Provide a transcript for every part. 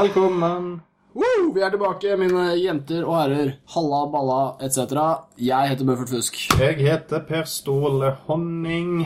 Velkommen. Woo! Vi er tilbake, mine jenter og herrer. Halla, balla etc. Jeg heter Bøffert Fusk. Jeg heter Per Ståle Honning.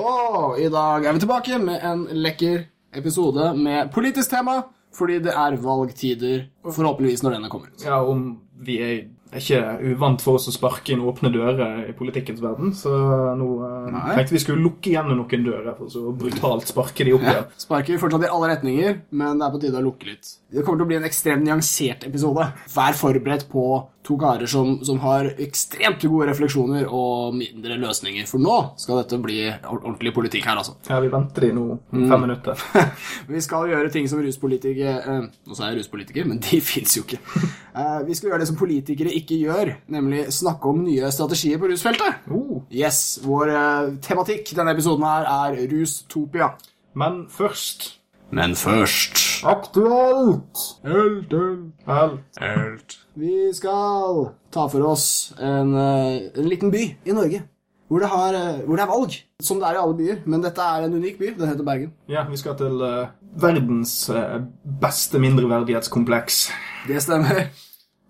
Og i dag er vi tilbake med en lekker episode med politisk tema. Fordi det er valgtider, forhåpentligvis når denne kommer ut. Ja, om vi er ikke uvant for oss å sparke inn åpne dører i politikkens verden, så nå eh, Nei. tenkte vi skulle lukke igjen noen dører for så brutalt sparke de opp Ja. igjen. Sparker fortsatt i alle retninger, men det er på tide å lukke litt. Det kommer til å bli en ekstremt nyansert episode. Vær forberedt på to karer som, som har ekstremt gode refleksjoner og mindre løsninger. For nå skal dette bli ordentlig politikk her, altså. Ja, vi venter i nå fem fem minutter. Vi skal gjøre ting som ruspolitikere eh, Nå sa jeg ruspolitiker, men de fins jo ikke. Eh, vi skal gjøre det som politikere ikke gjør, nemlig snakke om nye strategier på rusfeltet. Oh. Yes, Vår eh, tematikk denne episoden her er rustopia. Men først Men først Aktuelt! Helt, helt, Helt. helt. Vi skal ta for oss en, eh, en liten by i Norge. Hvor det, har, eh, hvor det er valg, som det er i alle byer. Men dette er en unik by. Den heter Bergen. Ja, vi skal til uh, verdens uh, beste mindreverdighetskompleks. Det stemmer.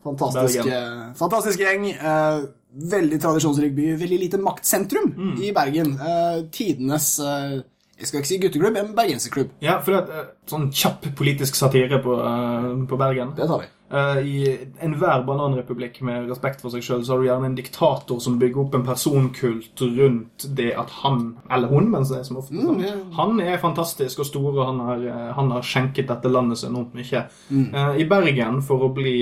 Fantastisk, eh, fantastisk gjeng. Eh, veldig tradisjonsrik by. Veldig lite maktsentrum i Bergen. Eh, tidenes Jeg skal ikke si gutteklubb, men bergenserklubb. Ja, for det er eh, sånn kjapp politisk satire på, uh, på Bergen. Det tar vi. Eh, I enhver bananrepublikk med respekt for seg sjøl, så har du gjerne en diktator som bygger opp en personkult rundt det at han, eller hun, mens det er som ofte sånn, yeah. han er fantastisk og stor, og han har, han har skjenket dette landet så enormt mye. Mm. I Bergen, for å bli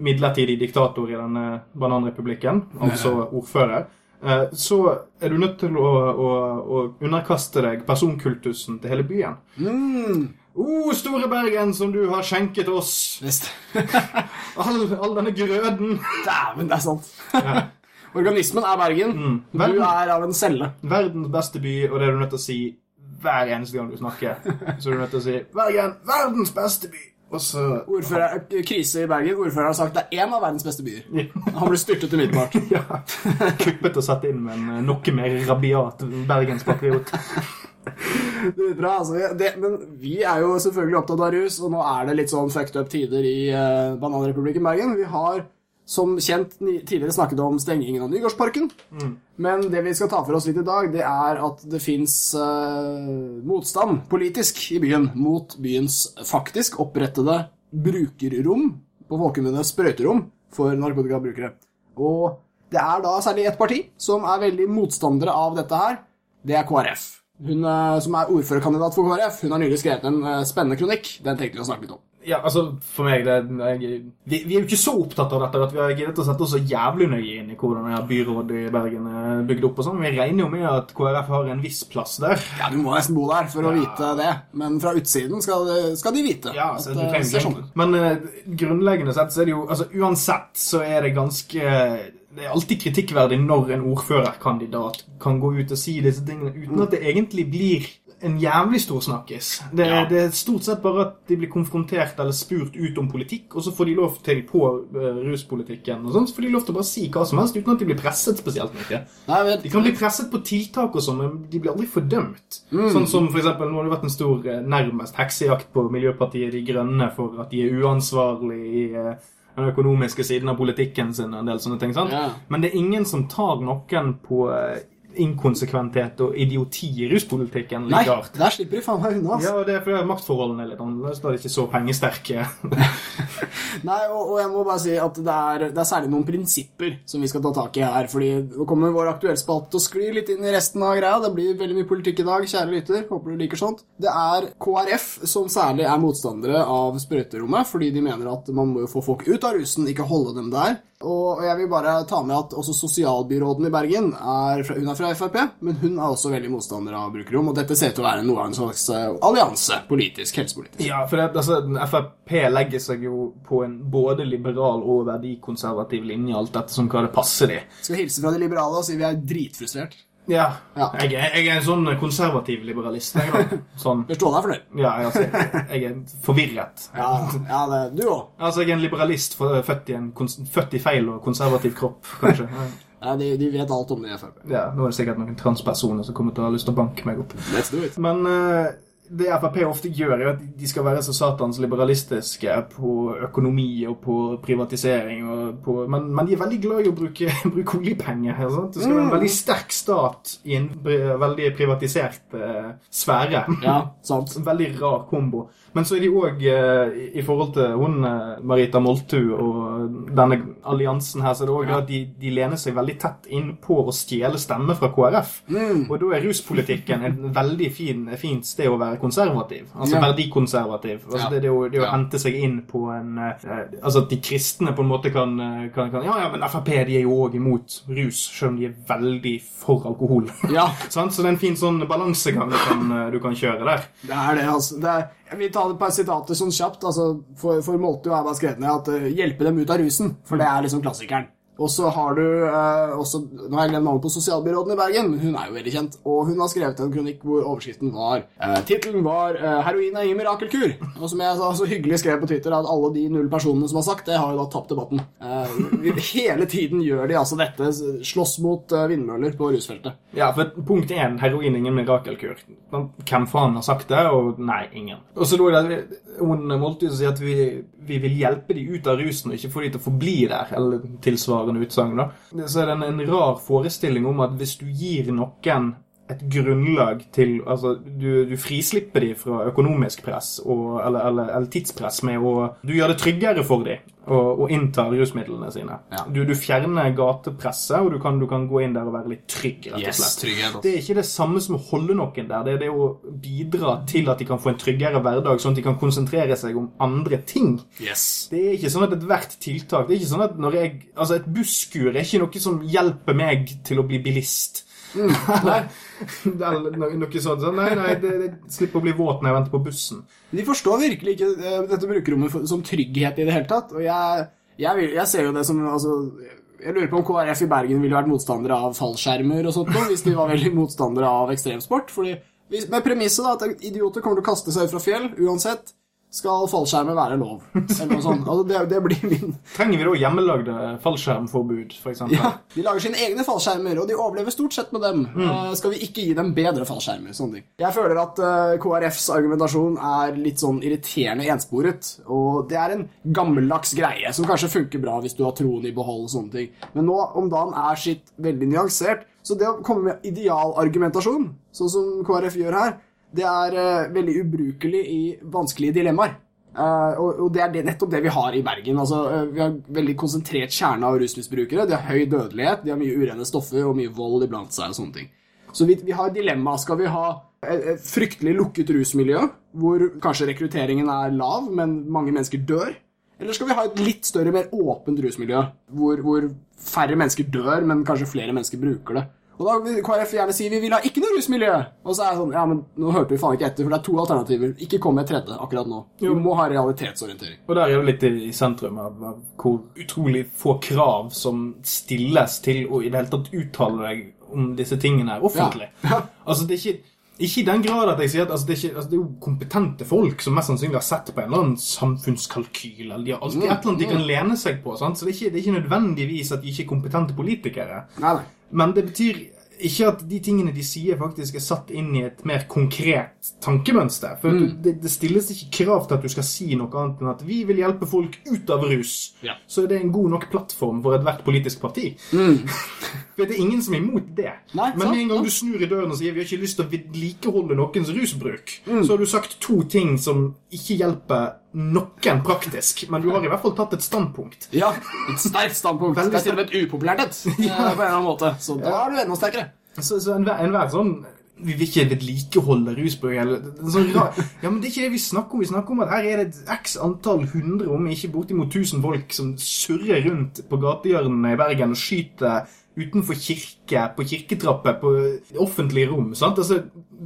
midlertidig diktator i denne bananrepublikken, altså ordfører, så er du nødt til å, å, å underkaste deg personkultusen til hele byen. Mm. O, store Bergen, som du har skjenket oss! Visst. All, all denne grøden. Dæven, det er sant. Ja. Organismen er Bergen. Du Verden- er av en celle. Verdens beste by, og det er du nødt til å si hver eneste gang du snakker. Så er du nødt til å si 'Bergen, verdens beste by'. Og så Ordfører, krise i Bergen. Ordføreren har sagt det er én av verdens beste byer. Han ble styrtet umiddelbart. ja, kuppet og satt inn med en eh, noe mer rabiat bergenspatriot. Det er bra, altså. Det, men vi er jo selvfølgelig opptatt av rus, og nå er det litt sånn fucked up tider i uh, Bananrepublikken Bergen. Vi har som kjent tidligere snakket om stengingen av Nygårdsparken. Men det vi skal ta for oss litt i dag, det er at det fins motstand politisk i byen mot byens faktisk opprettede brukerrom, på folkemunne sprøyterom, for narkotikabrukere. Og det er da særlig ett parti som er veldig motstandere av dette her. Det er KrF. Hun eh, som er ordførerkandidat for KrF, hun har nylig skrevet en eh, spennende kronikk. Den tenkte vi å snakke litt om. Ja, altså, for meg det, jeg, vi, vi er jo ikke så opptatt av dette at vi har giddet å sette oss så jævlig nøye inn i hvordan det her byrådet i Bergen er bygd opp og sånn. Vi regner jo med at KrF har en viss plass der. Ja, Du må nesten bo der for å vite det, men fra utsiden skal, skal de vite. Ja, at altså, du det ser sånn ut. Men uh, grunnleggende sett så er det jo altså, Uansett så er det ganske Det er alltid kritikkverdig når en ordførerkandidat kan gå ut og si disse tingene uten at det egentlig blir en jævlig stor snakkis. Det, Ja. det er stort sett bare at de blir konfrontert eller spurt ut om politikk, og så får de lov til på eh, ruspolitikken og sånn, så får de lov til å bare si hva som helst uten at de blir presset spesielt mye. De kan bli presset på tiltak og sånn, men de blir aldri fordømt. Sånn som for eksempel, Nå har det vært en stor eh, nærmest heksejakt på Miljøpartiet De Grønne for at de er uansvarlige i eh, den økonomiske siden av politikken sin. og en del sånne ting, sant? Ja. Men det er ingen som tar noen på inkonsekventhet og idioti i ruspolitikken nei, like der slipper de faen meg unna. Altså. Ja, det er fordi maktforholdene er litt annerledes. Da er de ikke så pengesterke. Nei, og, og jeg må bare si at det er, det er særlig noen prinsipper som vi skal ta tak i her. fordi nå kommer vår aktuelle spalte til å skli litt inn i resten av greia. Det blir veldig mye politikk i dag, kjære lytter. Håper du liker sånt. Det er KrF som særlig er motstandere av sprøyterommet, fordi de mener at man må jo få folk ut av rusen, ikke holde dem der. Og jeg vil bare ta med at også sosialbyråden i Bergen er fra, hun er fra Frp, men hun er også veldig motstander av brukerrom. Og dette ser ut til å være noe av en slags eh, allianse politisk, helsepolitisk. Ja, for det, altså, Frp legger seg jo på en både liberal og verdikonservativ linje, alt dette som hva det passer de. Skal hilse fra de liberale og si vi er dritfrustrert. Ja. Ja. Jeg, er, jeg er en sånn konservativ liberalist. Jeg, da. Sånn. Bør stå for det. Ja, altså, jeg er forvirret. Ja, ja det, du òg. Altså, jeg er en liberalist for- født i, en, født i feil og konservativ kropp, kanskje. Ja, de, de vet alt om det i Frp. Ja, Nå er det sikkert noen transpersoner som kommer til å ha lyst til å banke meg opp. Let's do it. Men uh, det Frp ofte gjør, er at de skal være så satans liberalistiske på økonomi og på privatisering. Og på, men, men de er veldig glad i å bruke, bruke oljepenger. Sant? Det skal være en veldig sterk stat i en veldig privatisert uh, sfære. Ja, sant. En veldig rar kombo. Men så er de òg, eh, i forhold til hun eh, Marita Moltu og denne alliansen her, så er det òg at de, de lener seg veldig tett inn på å stjele stemmer fra KrF. Og da er ruspolitikken et veldig fin, fint sted å være konservativ. Altså Ja. verdikonservativ. Altså Ja. det, det, å, det å hente seg inn på en eh, Altså at de kristne på en måte kan, kan, kan Ja, ja, men Frp de er jo òg imot rus, selv om de er veldig for alkohol. Ja, Så det er en fin sånn balansegang du kan, du kan kjøre der. det er det, altså. Det er, jeg vil ta et par sitater sånn kjapt. altså, For, for Moltu er bare skrevet ned at eh, 'hjelpe dem ut av rusen', for det er liksom klassikeren. Og så har du eh, også, Nå har jeg glemt navnet på sosialbyråden i Bergen, hun er jo veldig kjent. Og hun har skrevet en kronikk hvor overskriften var eh, Tittelen var eh, 'Heroin er ingen mirakelkur'. Og som jeg sa, så hyggelig skrev på Twitter, at alle de null personene som har sagt det, har jo da tapt debatten. Eh, hele tiden gjør de altså dette, slåss mot eh, vindmøller på rusfeltet. Ja, for punkt én, heroin er ingen mirakelkur. Hvem faen har sagt det? Og nei, ingen. Og så da er det hun Moltu som sier at vi, vi vil hjelpe de ut av rusen, og ikke få de til å forbli der, eller tilsvarende utsagn, da. Så er det en, en rar forestilling om at hvis du gir noen et grunnlag til Altså, du, du frislipper dem fra økonomisk press og, eller, eller, eller tidspress med å Du gjør det tryggere for dem å, å innta rusmidlene sine. Ja. Du, du fjerner gatepresset, og du kan, du kan gå inn der og være litt trygg, rett og slett. trygghet. Det er ikke det samme som å holde noen der. Det er det å bidra til at de kan få en tryggere hverdag, sånn at de kan konsentrere seg om andre ting. Yes. Det er ikke sånn at ethvert tiltak Det er ikke sånn at når jeg Altså, et busskur er ikke noe som hjelper meg til å bli bilist. Nei. Eller no- noe sånt. Så nei, nei, det, det slipper å bli våt når jeg venter på bussen. De forstår virkelig ikke eh, dette brukerrommet som trygghet i det hele tatt. Og jeg, jeg, jeg ser jo det som altså, Jeg lurer på om KrF i Bergen ville vært motstandere av fallskjermer og sånt noe, hvis de var veldig motstandere av ekstremsport. Fordi, Med premisset da, at idioter kommer til å kaste seg ut fra fjell uansett, skal fallskjermer være lov. Eller noe sånt. Altså, det, det blir min Trenger vi da hjemmelagde fallskjermforbud, f.eks.? ja, De lager sine egne fallskjermer, og de overlever stort sett med dem. Eh, skal vi ikke gi dem bedre fallskjermer? sånne ting. Jeg føler at uh, KrFs argumentasjon er litt sånn irriterende ensporet. Og det er en gammeldags greie som kanskje funker bra hvis du har troen i behold. og sånne ting. Men nå om dagen er skitt veldig nyansert. Så det å komme med idealargumentasjon, sånn som KrF gjør her, det er uh, veldig ubrukelig i vanskelige dilemmaer. Uh, og, og det er det, nettopp det vi har i Bergen. Altså, uh, vi har veldig konsentrert kjerne av rusmisbrukere. De har høy dødelighet, de har mye urene stoffer og mye vold iblant seg. og sånne ting. Så vi, vi har dilemma. Skal vi ha et, et fryktelig lukket rusmiljø, hvor kanskje rekrutteringen er lav, men mange mennesker dør? Eller skal vi ha et litt større, mer åpent rusmiljø, hvor, hvor færre mennesker dør, men kanskje flere mennesker bruker det? Og da vil KrF gjerne si vi vil ha ikke noe rusmiljø. Og så er jeg sånn, ja, men nå hørte vi faen ikke etter, for det er to alternativer. Ikke kom med et tredje akkurat nå. Vi må ha realitetsorientering. Og der er det litt i sentrum av, av hvor utrolig få krav som stilles til å i det hele tatt uttale deg om disse tingene her offentlig. Ja. Altså, det er ikke ikke i den grad at jeg sier at altså, det, er ikke, altså, det er jo kompetente folk som mest sannsynlig har sett på en eller annen samfunnskalkyl. eller De har alltid et eller annet de kan lene seg på. Sant? Så det er, ikke, det er ikke nødvendigvis at de ikke er kompetente politikere. Nei, nei. Men det betyr ikke at de tingene de sier, faktisk er satt inn i et mer konkret tankemønster. For Mm. det, det stilles ikke krav til at du skal si noe annet enn at vi vil hjelpe folk ut av rus. Ja. Så er det en god nok plattform for ethvert politisk parti. for det er ingen som er imot det. Mm. Nei, Men med en gang du snur i døren og sier vi har ikke lyst til å vedlikeholde noens rusbruk, Mm. så har du sagt to ting som ikke hjelper noen praktisk, men du har i hvert fall tatt et standpunkt. Ja, et sterkt standpunkt. Veldig Det er til og med et upopulært et, ja. på en eller annen måte. Så da er du enda sterkere. Så, så enhver, enhver sånn Vi vil ikke vedlikeholde rusbruk eller sånn Ja, men det er ikke det vi snakker om. Vi snakker om at her er det et x antall hundre, om ikke bortimot tusen folk som surrer rundt på gatehjørnene i Bergen og skyter utenfor kirke, på kirketrapper, på offentlige rom. sant? Altså,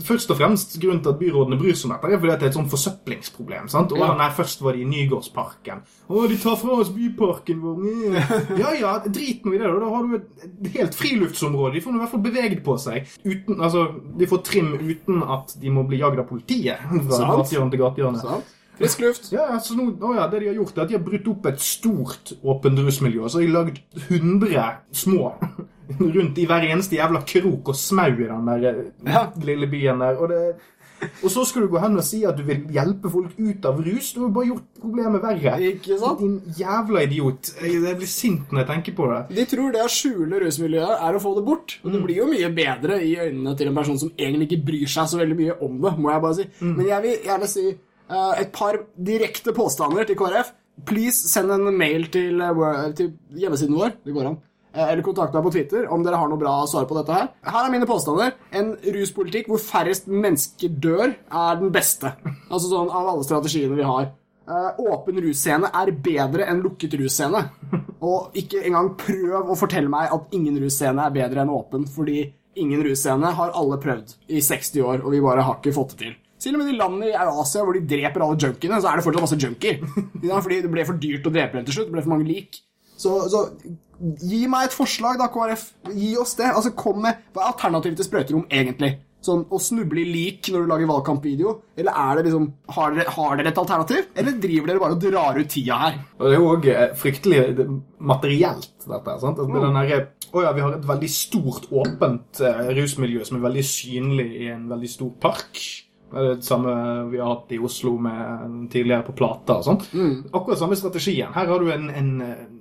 Først og fremst grunnen til at byrådene bryr seg om dette, er fordi det er et sånn forsøplingsproblem. sant? Og Ja. nei, Først var det i Nygårdsparken. Å, de tar fra oss byparken vår. Ja ja, drit nå i det. da. Da har du et helt friluftsområde. De får i hvert fall beveget på seg. Uten, altså, De får trim uten at de må bli jagd av politiet. Fra gatehjørne til gatehjørne. Frisk luft. Ja, altså nå, å ja, det de har gjort er at de har brutt opp et stort åpent rusmiljø. Så har de lagd 100 små rundt i hver eneste jævla krok og smau i den der eh, Ja. lille byen der. Og, det, og så skal du gå hen og si at du vil hjelpe folk ut av rus. Du har bare gjort problemet verre. Ikke sant? Din jævla idiot. Jeg blir sint når jeg tenker på det. De tror det å skjule rusmiljøet er å få det bort. Og det blir jo mye bedre i øynene til en person som egentlig ikke bryr seg så veldig mye om det, må jeg bare si. Men jeg vil gjerne si et par direkte påstander til KrF. Please send en mail til, eh, til hjemmesiden vår. Det går an. Eh, Eller kontakt meg på Twitter om dere har noe bra svar på dette her. Her er mine påstander. En ruspolitikk hvor færrest mennesker dør, er den beste. Altså sånn av alle strategiene vi har. Eh, åpen russcene er bedre enn lukket russcene. Og ikke engang prøv å fortelle meg at ingen russcene er bedre enn åpen, fordi ingen russcene har alle prøvd i 60 år, og vi bare har ikke fått det til. Til om med de landene i Asia hvor de dreper alle junkiene, så er det fortsatt masse junkier. Fordi det ble for dyrt å drepe dem til slutt. Det ble for mange lik. Så, så gi meg et forslag, da, KrF. Gi oss det. Altså, kom med Hva er alternativet til sprøyterom, egentlig? Sånn Å snuble i lik når du lager valgkampvideo? Eller er det liksom Har dere, har dere et alternativ? Eller driver dere bare og drar ut tida her? Og det er jo òg fryktelig materielt, dette. sant? Altså, Mm. den derre- Å ja, vi har et veldig stort, åpent eh, rusmiljø som er veldig synlig i en veldig stor park. Det er det samme vi har hatt i Oslo med tidligere på Plata og sånt. Mm. Akkurat samme strategien. Her har du en, en,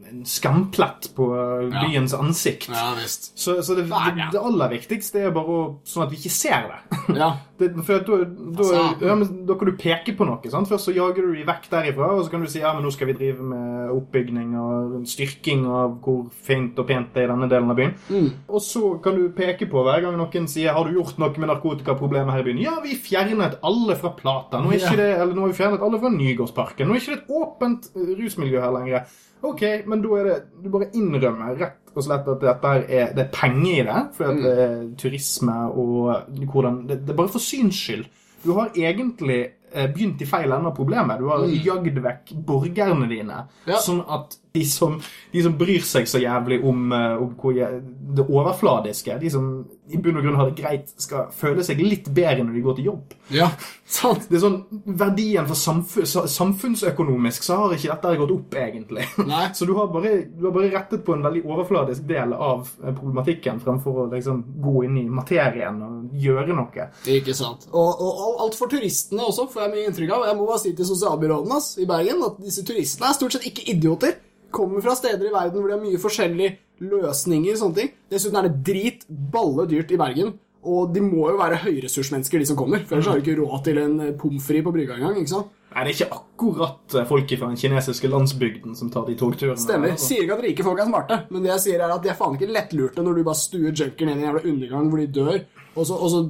en skamplett på eh, byens ansikt. visst. Så, så det, Ja, det, det aller viktigste er bare å, sånn at vi ikke ser det. Ja. Det, for at da, da, Altså- ja, men da kan du peke på noe. sant? Først så jager du de vekk derifra, og så kan du si ja, men nå skal vi drive med oppbygging og styrking av hvor fint og pent det er i denne delen av byen. Mm. Og så kan du peke på hver gang noen sier har du gjort noe med narkotikaproblemet her i byen. Ja, vi fjernet alle fra Plata. Nå, er ikke Ja. det, eller nå har vi fjernet alle fra Nygårdsparken. Nå er ikke det et åpent eh, rusmiljø her lenger. Ok, men da er det Du bare innrømmer rett og slett at dette er, det er penger i det. For at det er turisme og hvordan det, det er bare for syns skyld. Du har egentlig eh, begynt i feil ende av problemet. Du har jagd vekk borgerne dine. Ja. Sånn at de som, de som bryr seg så jævlig om, eh, om jeg, det overfladiske, de som i bunn og grunn har det greit, skal føle seg litt bedre når de går til jobb. Ja, sant. Det er sånn, Verdien for samfunn, samfunnsøkonomisk så har ikke dette gått opp, egentlig. Nei. Så du har, bare, du har bare rettet på en veldig overfladisk del av eh, problematikken fremfor å liksom gå inn i materien og gjøre noe. Ikke sant. Og, og, alt for turistene også, får jeg mye inntrykk av. Jeg må bare si til sosialbyråden i Bergen at disse turistene er stort sett ikke idioter. Kommer fra steder i verden hvor det er mye forskjellige løsninger. og sånne ting. Dessuten er det drit balle dyrt i Bergen. Og de må jo være høyressursmennesker, de som kommer. For ellers har de ikke råd til en eh, pommes frites på brygga engang. ikke sant? Nei, det er ikke akkurat eh, folk fra den kinesiske landsbygden som tar de togturene. Stemmer. Altså. Sier ikke at rike folk er smarte, men det jeg sier er at de er faen ikke lettlurte når du bare stuer junker ned i en jævla undergang hvor de dør, og så, og så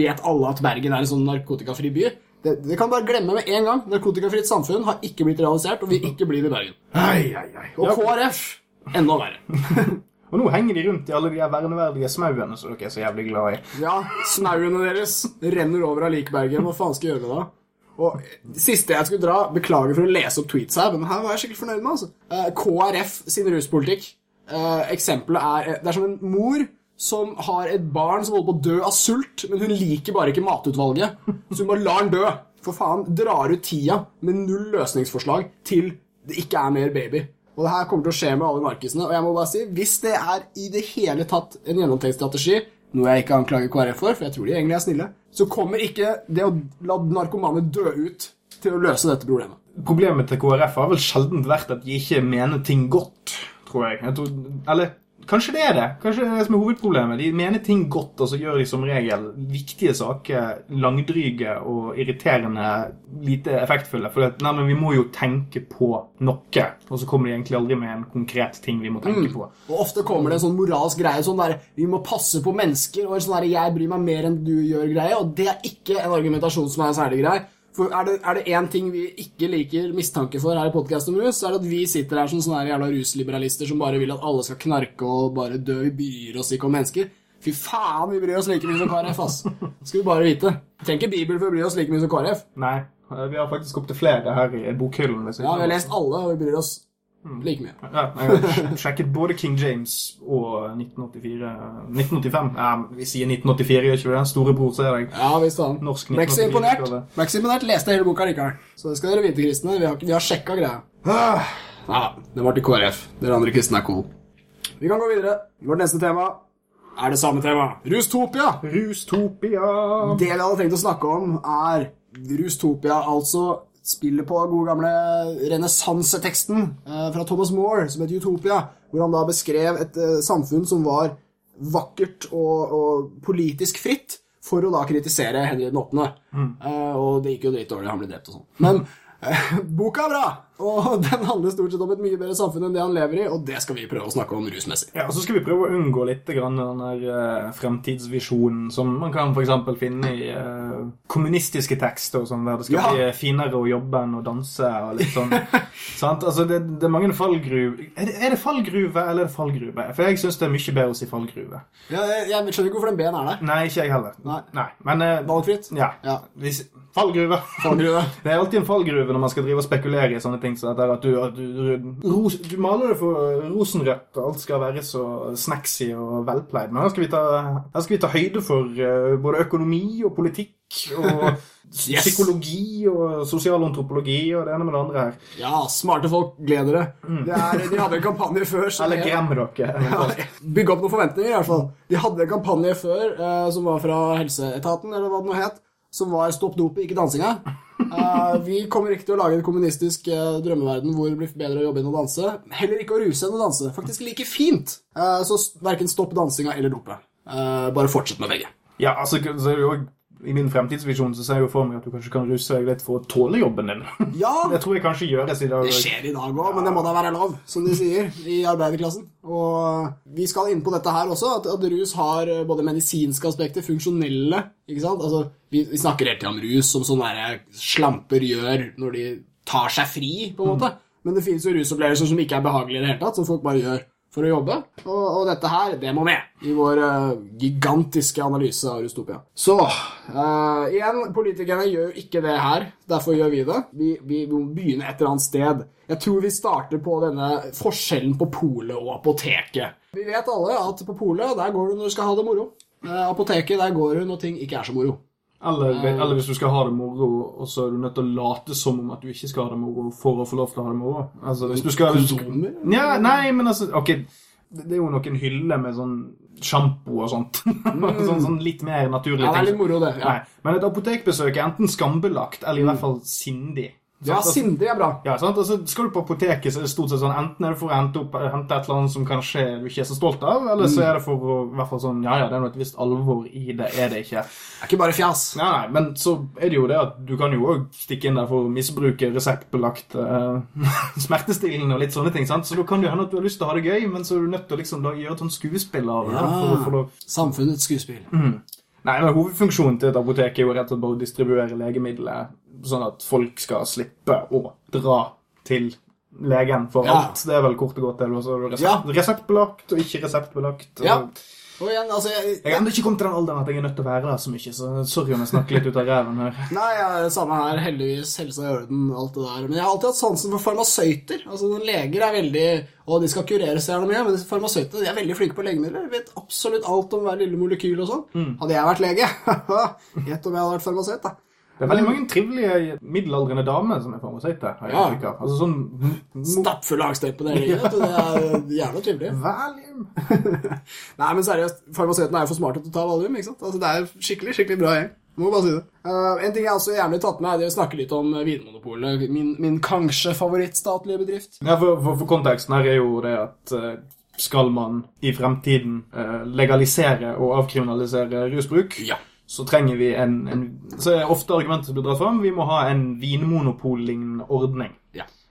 vet alle at Bergen er en sånn narkotikafri by. Det, det kan bare glemme med en gang. Narkotikafritt samfunn har ikke blitt realisert, og vil ikke bli det i Bergen. Ei, ei, ei. Og KrF enda verre. og nå henger de rundt i alle de verneverdige smauene som dere er så jævlig glad i. Ja, snauene deres renner over av Likbergen. Hva faen skal jeg gjøre det? Og Siste jeg skulle dra Beklager for å lese opp tweets her, men her var jeg skikkelig fornøyd med. altså. Eh, KrF sin ruspolitikk. Eh, eksempelet er Det er som en mor som har et barn som holder på å dø av sult, men hun liker bare ikke matutvalget. Så hun bare lar den dø. For faen, drar ut tida med null løsningsforslag til det ikke er mer baby. Og det her kommer til å skje med alle narkisene. Og jeg må bare si, hvis det er i det hele tatt en gjennomtenkt strategi, noe jeg ikke anklager KrF for, for jeg tror de egentlig er snille, så kommer ikke det å la narkomane dø ut til å løse dette problemet. Problemet til KrF har vel sjelden vært at de ikke mener ting godt, tror jeg. jeg tror, eller Kanskje det er det. Kanskje det er det som er hovedproblemet. De mener ting godt, og så gjør de som regel viktige saker langdryge og irriterende lite effektfulle. For at, nei, men vi må jo tenke på noe, og så kommer de egentlig aldri med en konkret ting vi må tenke på. Og ofte kommer det en sånn moralsk greie sånn der Vi må passe på mennesker, og en sånn der 'jeg bryr meg mer enn du gjør'-greie, og det er ikke en argumentasjon som er særlig grei. For er det, er det én ting vi ikke liker mistanke for her i podkast om rus, så er det at vi sitter her som sånne jævla rusliberalister som bare vil at alle skal knarke og bare dø. Vi bryr oss ikke om mennesker. Fy faen, vi bryr oss like mye som KrF, ass. Skal vi bare vite. Vi trenger ikke Bibel for å bry oss like mye som KrF. Nei, vi har faktisk opptil flere her i bokhyllen. Ja, vi har lest alle, og vi bryr oss like mye. Ja, jeg sjekket både King James og 1984 1985. Ja, vi sier 1984, gjør ikke vi det? Storebror, ser jeg. Ja, visst faen. Norsk Ble 1984 imponert. Max imponert, Leste hele boka likevel. Så det skal dere vite, kristne. Vi har, vi har sjekka greia. Ah, ja, det var til KrF. Dere andre kristne er cool. Vi kan gå videre. Vårt neste tema er det samme tema. Rustopia. Rustopia. Det vi hadde tenkt å snakke om, er Rustopia, altså spillet på gode gamle renessanseteksten eh, fra Thomas More, som heter Utopia, hvor han da beskrev et eh, samfunn som var vakkert og, og politisk fritt, for å da kritisere Henry den 8. Eh, og det gikk jo dritdårlig, han ble drept og sånn. Men eh, boka er bra, og den handler stort sett om et mye bedre samfunn enn det han lever i, og det skal vi prøve å snakke om rusmessig. Ja, og Så skal vi prøve å unngå litt grann den der eh, fremtidsvisjonen som man kan eksempel finne i eh, kommunistiske tekster, sånn, der det skal Ja. bli finere å jobbe enn å danse. og litt sånn. Sant? Altså, det, det er mange fallgruver er, det- er det fallgruve eller er det fallgruve? For jeg syns det er mye bedre å si fallgruve. Ja, jeg, jeg skjønner ikke hvorfor den B-en er der. Nei, ikke jeg heller. Nei. Men eh, Valgfritt? Ja. Ja. Fallgruve. Fallgruve. Det er alltid en fallgruve når man skal drive og spekulere i sånne ting. Så at, det er at du, at du, ros, du maler det for rosenrødt, og alt skal være så snacksy og velpleid. Men her skal vi ta, skal vi ta høyde for eh, både økonomi og politikk og Yes. psykologi og sosialantropologi og det ene med det andre her. Ja, smarte folk, gled dere. Det er, de hadde en kampanje før. Eller grem dere. Ja, Bygge opp noen forventninger, i hvert fall. De hadde en kampanje før eh, som var fra helseetaten, eller hva det nå het, som var 'Stopp dopet, ikke dansinga'. Eh, vi kommer ikke til å lage en kommunistisk uh, drømmeverden hvor det blir bedre å jobbe enn å danse. Heller ikke å ruse enn å danse. Faktisk like fint. Uh, så verken stopp dansinga eller dopet. Bare fortsett med begge. Ja, altså, så er det jo I min fremtidsvisjon så ser jeg jo for meg at du kanskje kan ruse deg litt for å tåle jobben din. Ja, Det tror jeg kanskje gjøres i dag. Det skjer i dag òg, men det må da være lov, som de sier i arbeiderklassen. Og vi skal inn på dette her også, at, at rus har både medisinske aspekter, funksjonelle ikke sant? Altså, vi, vi snakker hele tida om rus som sånne slamper gjør når de tar seg fri, på en måte. Men det finnes jo rusopplevelser som ikke er behagelige i det hele tatt, som folk bare gjør for å jobbe. Og, og dette her, det må med i vår uh, gigantiske analyse av Rustopia. Så uh, igjen, politikerne gjør jo ikke det her. Derfor gjør vi det. Vi, vi må begynne et eller annet sted. Jeg tror vi starter på denne forskjellen på polet og apoteket. Vi vet alle at på polet, der går du når du skal ha det moro. Uh, apoteket, der går du når ting ikke er så moro. Eller, eller hvis du skal ha det moro, og så er du nødt til å late som om at du ikke skal ha det moro for å få lov til å ha det moro. Altså, hvis du skal... Kondomer? Ja, nei, men altså, ok, det er jo noen hyller med sånn sjampo og sånt. sånn, sånn litt mer naturlige Ja, det er litt moro, det. Ja, Nei, men et apotekbesøk er enten skambelagt, eller i hvert fall sindig. Ja Sant? Sindig er bra. Ja, sant? Altså, skal du på apoteket, så er det stort sett sånn enten er det for å hente, opp, hente et eller annet som kanskje du ikke er så stolt av, eller så er det for å hvert fall sånn Ja, ja, det er noe et visst alvor i det, er det ikke? Det er ikke bare fjas. Nei, nei, men så er det jo det at du kan jo òg stikke inn der for å misbruke reseptbelagt eh, smertestillende og litt sånne ting, sant? Så da kan det hende at du har lyst til å ha det gøy, men så er du nødt til å liksom da gjøre et sånt skuespill av det. Ja. For å få Samfunnets skuespill. Nei, men Hovedfunksjonen til et apotek er jo rett og slett bare å distribuere legemiddelet, sånn at folk skal slippe å dra til legen for Ja. alt. Det er vel kort og godt det. Så er Ja. reseptbelagt og ikke reseptbelagt. Ja. Og Og igjen, altså jeg, Jeg har ennå ikke kommet til den alderen at jeg er nødt til å være der så mye, så sorry om jeg snakker litt ut av ræven her. Nei, ja, samme her. Heldigvis. Helsa i orden, alt det der. Men jeg har alltid hatt sansen for farmasøyter. Altså, Leger er veldig Og de skal kurere så gjerne mye, men farmasøyter, farmasøytene de er veldig flinke på legemidler. De vet absolutt alt om hver lille molekyl og sånn. Hadde jeg vært lege Gjett om jeg hadde vært farmasøyt, da. Det er veldig mange trivelige middelaldrende damer som er har jeg Ja. Altså sånn Stappfulle agstøy på det leget. Det er jævla trivelig. Valium. Nei, men seriøst, farmasøytene er jo for smarte til å ta valium. ikke sant? Altså, Det er skikkelig skikkelig bra gjeng. Må bare si det. Uh, en ting jeg også gjerne tatt med, er å snakke litt om Vinmonopolet. Min, min kanskje favorittstatlige bedrift. Ja, for, for, for konteksten her er jo det at uh, skal man i fremtiden eh, legalisere og avkriminalisere rusbruk, Ja. Så trenger vi en, en Så er ofte argumentet som blir dratt fram, vi må ha en vinmonopol-lignende ordning.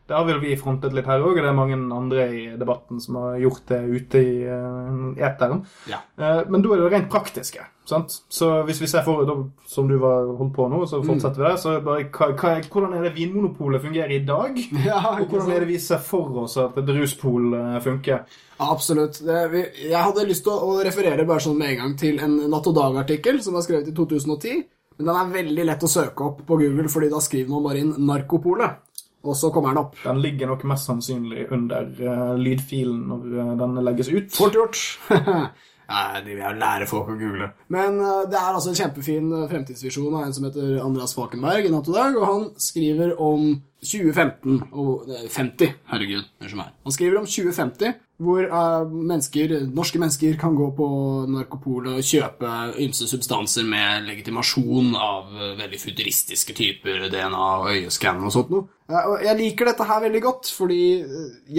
Det har vel vi frontet litt her òg, og det er mange andre i debatten som har gjort det ute i uh, eteren. Ja. Eh, men da er det rent praktiske. sant? Så hvis vi ser for som du var holdt på nå, så fortsetter vi der. Så bare, hva, hvordan er det Vinmonopolet fungerer i dag? Ja, Og hvordan er det vi ser for oss at et ruspol eh, funker? Absolutt. Det, vi, jeg hadde lyst til å referere bare sånn med en gang til en Natt og Dag-artikkel som var skrevet i 2010. Men den er veldig lett å søke opp på Google, fordi da skriver man bare inn 'Narkopolet'. Og så kommer den opp. Den ligger nok mest sannsynlig under uh, lydfilen når eh, den legges ut. Fort gjort. Nei, de vil jo lære folk å google. Men uh, det er altså en kjempefin fremtidsvisjon av en som heter Andreas Falkenberg i Natt og Dag, og han skriver om 2015 og eh, 50, herregud, unnskyld meg. Han skriver om 2050, hvor uh, mennesker, norske mennesker kan gå på Narkopolet og kjøpe ymse substanser med legitimasjon av uh, veldig futuristiske typer, DNA og øyeskann og sånt noe. Uh, og jeg liker dette her veldig godt, fordi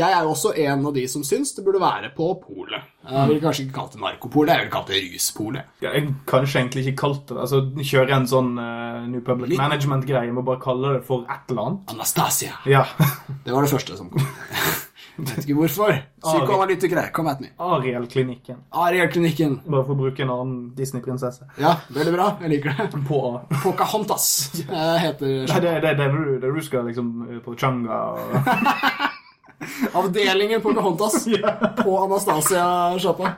jeg er jo også en av de som syns det burde være på polet. Jeg ville kanskje ikke kalt det narkopolet, jeg ville kalt det ruspolet. Ja, Jeg kanskje egentlig ikke kalt det Altså kjøre en sånn New Public Management-greie med å bare kalle det for et eller annet. Anastasia. Ja. Det var det første som kom. Vet ikke hvorfor. Psykoanalytikere, kom at me. Ariel-klinikken. Ariel-klinikken. Bare for å bruke en annen Disney-prinsesse. Ja, veldig bra. Jeg liker det. På Pocahontas eh, heter Nei, det, det, det, det du skal liksom eh, på Changa og avdelingen Pocahontas på Anastasia-sjappa.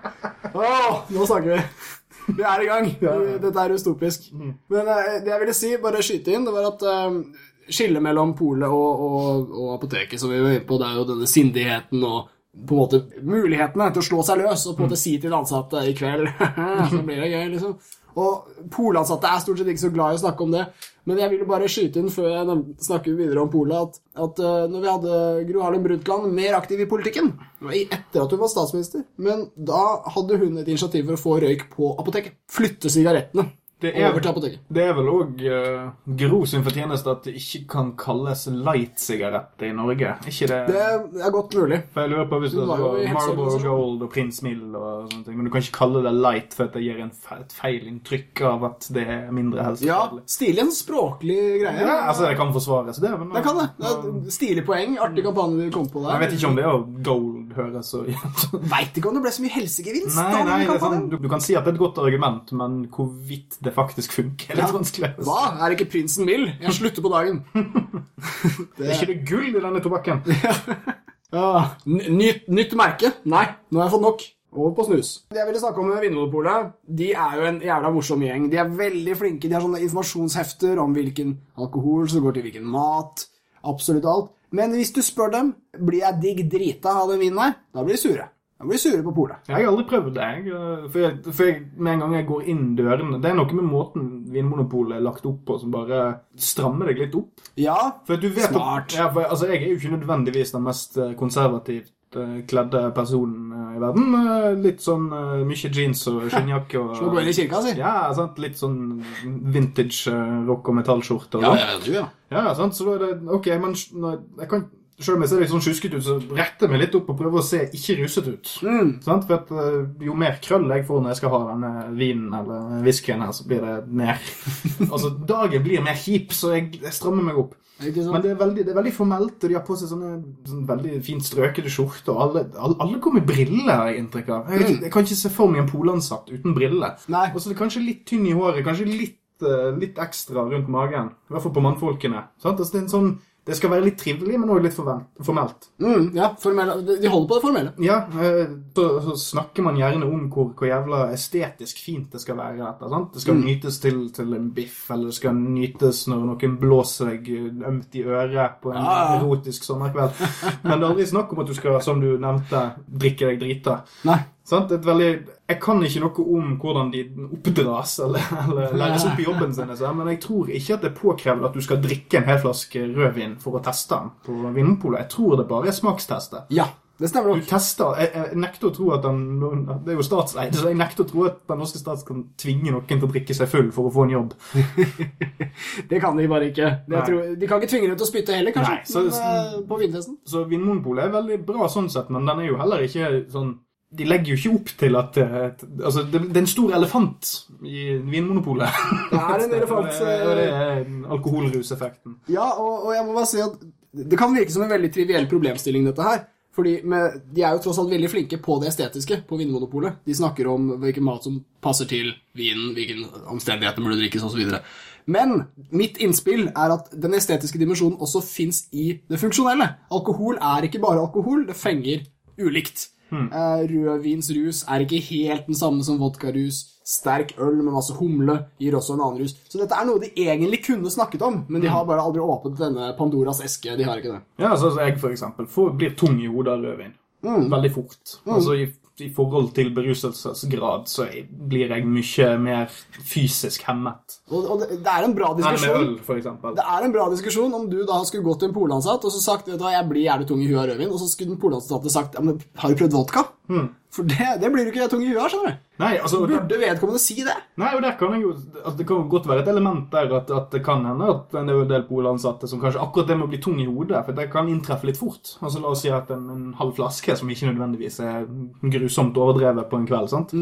Åh, nå snakker vi. Vi er i gang. Dette er dystopisk. Men eh, det jeg ville si, bare skyte inn, det var at skillet mellom polet og, og, og apoteket, som vi var inne på, det er jo denne sindigheten og på en måte mulighetene til å slå seg løs og på en måte si til de ansatte i kveld Så blir det gøy, liksom. Og polansatte er stort sett ikke så glad i å snakke om det. Men jeg ville bare skyte inn før jeg snakker videre om Polet, at, at eh, når vi hadde Gro Harlem Brundtland mer aktiv i politikken Etter at hun var statsminister. Men da hadde hun et initiativ for å få røyk på apoteket. Flytte sigarettene Det er, det er vel òg Gro sin fortjeneste at det ikke kan kalles light-sigarett i Norge. Ikke det, Det er godt mulig. For jeg lurer på hvis det Hun var Marlboro. Gold og Prince Mill og sånne ting, men du kan ikke kalle det light for at det gir et feil inntrykk av at det er mindre Ja, helseskadelig. stilig en språklig greie. Ja, altså, det kan forsvares, det. Men, Det kan det. det er stilig poeng. Artig kampanje du kom på der. Jeg vet ikke om det å gold høres så Veit ikke om det ble så mye helsegevinst Nei, nei, det er sånn, du, du kan si at det er et godt argument, men hvorvidt det faktisk funker, er litt Ja. vanskelig. Hva? Er det ikke prinsen mild? Jeg slutter på dagen. Er ikke det gull i denne tobakken? Ja. Nytt, nytt merke? Nei, nå har jeg fått nok. Over på snus. Det jeg ville snakke om med Vinmonopolet, de er jo en jævla morsom gjeng. De er veldig flinke. De har sånne informasjonshefter om hvilken alkohol som går til hvilken mat. Absolutt alt. Men hvis du spør dem blir jeg digg drita av den vinen her, da blir de sure. Da blir sure på polet. Jeg har aldri prøvd det. Jeg, for, jeg, for jeg, med en gang jeg går inn dørene Det er noe med måten Vinmonopolet er lagt opp på, som bare strammer deg litt opp. Ja, For du vet Smart. At, ja, for, altså, jeg er jo ikke nødvendigvis den mest eh, konservativt eh, kledde personen eh, i verden. Litt sånn mye jeans og skinnjakke og så gå inn i kirka, si. Ja, sant? Litt sånn vintage rock- og metallskjorte. og Ja, sånn. ja, du, ja. Ja, sant, så da er det Ok, men jeg kan selv om jeg ser litt sånn sjuskete ut, så retter jeg meg litt opp og prøver å se ikke ruset ut. Mm. Sant? For at eh, Jo mer krøll jeg får når jeg skal ha denne vinen eller whiskyen her, så blir det mer Altså, dagen blir mer kjip, så jeg, jeg strammer meg opp. Det? Men det er, veldig, det er veldig formelt, og de har på seg sånne, sånne veldig fint strøkede skjorter. Og alle, alle, alle går med briller, har jeg inntrykk av. Jeg, vet jeg kan ikke se for meg en polansatt uten briller. Og så er det kanskje litt tynn i håret, kanskje litt, eh, litt ekstra rundt magen. I hvert fall på mannfolkene. Sant? Altså, det, er en sånn, det skal være litt trivelig, men også litt formelt. Mm, ja, formelle. De de holder på det formelle. Ja, eh, så, så snakker man gjerne om hvor, hvor jævla estetisk fint det skal være. Dette, sant? Det skal nytes til, til en biff, eller det skal nytes når noen blåser deg ømt i øret på en ja. erotisk sommerkveld. Men det er aldri snakk om at du skal, som du nevnte, drikke deg drita. Nei. Sant? Et veldig, jeg kan ikke noe om hvordan de oppdras eller, eller læres opp i jobben sin, men jeg tror ikke at det er påkrevd at du skal drikke en hel flaske rødvin for å teste den på Vinmonopolet. Jeg tror det bare er smakstester. Ja, det stemmer nok. Du tester, jeg, jeg nekter å tro at den, Det er jo statseid, så jeg nekter å tro at den norske stat kan tvinge noen til å drikke seg full for å få en jobb. Det kan de bare ikke. Tror, de kan ikke tvinge dem til å spytte heller, kanskje. Nei, så- men, eh, på vintesten. Så Vinmonopolet er veldig bra sånn sett, men den er jo heller ikke sånn de legger jo ikke opp til at eh, Altså, det, det er en stor elefant i Vinmonopolet. Det er en elefant. Og det er alkoholruseffekten. Ja, og, og jeg må bare si at det kan virke som en veldig triviell problemstilling, dette her. Fordi med, De er jo tross alt veldig flinke på det estetiske på Vinmonopolet. De snakker om hvilken mat som passer til vinen, hvilken omstendighet den burde drikkes osv. Men mitt innspill er at den estetiske dimensjonen også fins i det funksjonelle. Alkohol er ikke bare alkohol, det fenger ulikt. Eh, Rødvinsrus er ikke helt den samme som vodkarus. Sterk øl med masse humle gir også en annen rus. Så dette er noe de egentlig kunne snakket om, men de har bare aldri åpnet denne Pandoras eske. De har ikke det. Ja, altså altså, jeg for eksempel får, blir tung i hodet av rødvin. Veldig fort. Altså i, forhold til beruselsesgrad så blir jeg mye mer fysisk hemmet. Og, og det, det er en bra Enn med diskusjon. øl, for eksempel. Det er en bra diskusjon om du da skulle gått til en polansatt og så sagt vet du hva, jeg blir jævlig tung i huet av rødvin, og så skulle den polansatte sagt ja, men har du prøvd vodka? For det, det blir du ikke tung i huet av, skjønner du. Nei, altså, Burde vedkommende si det? nei, og der kan jeg jo altså, Det kan jo godt være et element der at, at det kan hende at det er en del polansatte som kanskje akkurat det med å bli tung i hodet, for det kan inntreffe litt fort. Altså La oss si at en, en halv flaske, som ikke nødvendigvis er grusomt overdrevet på en kveld, sant?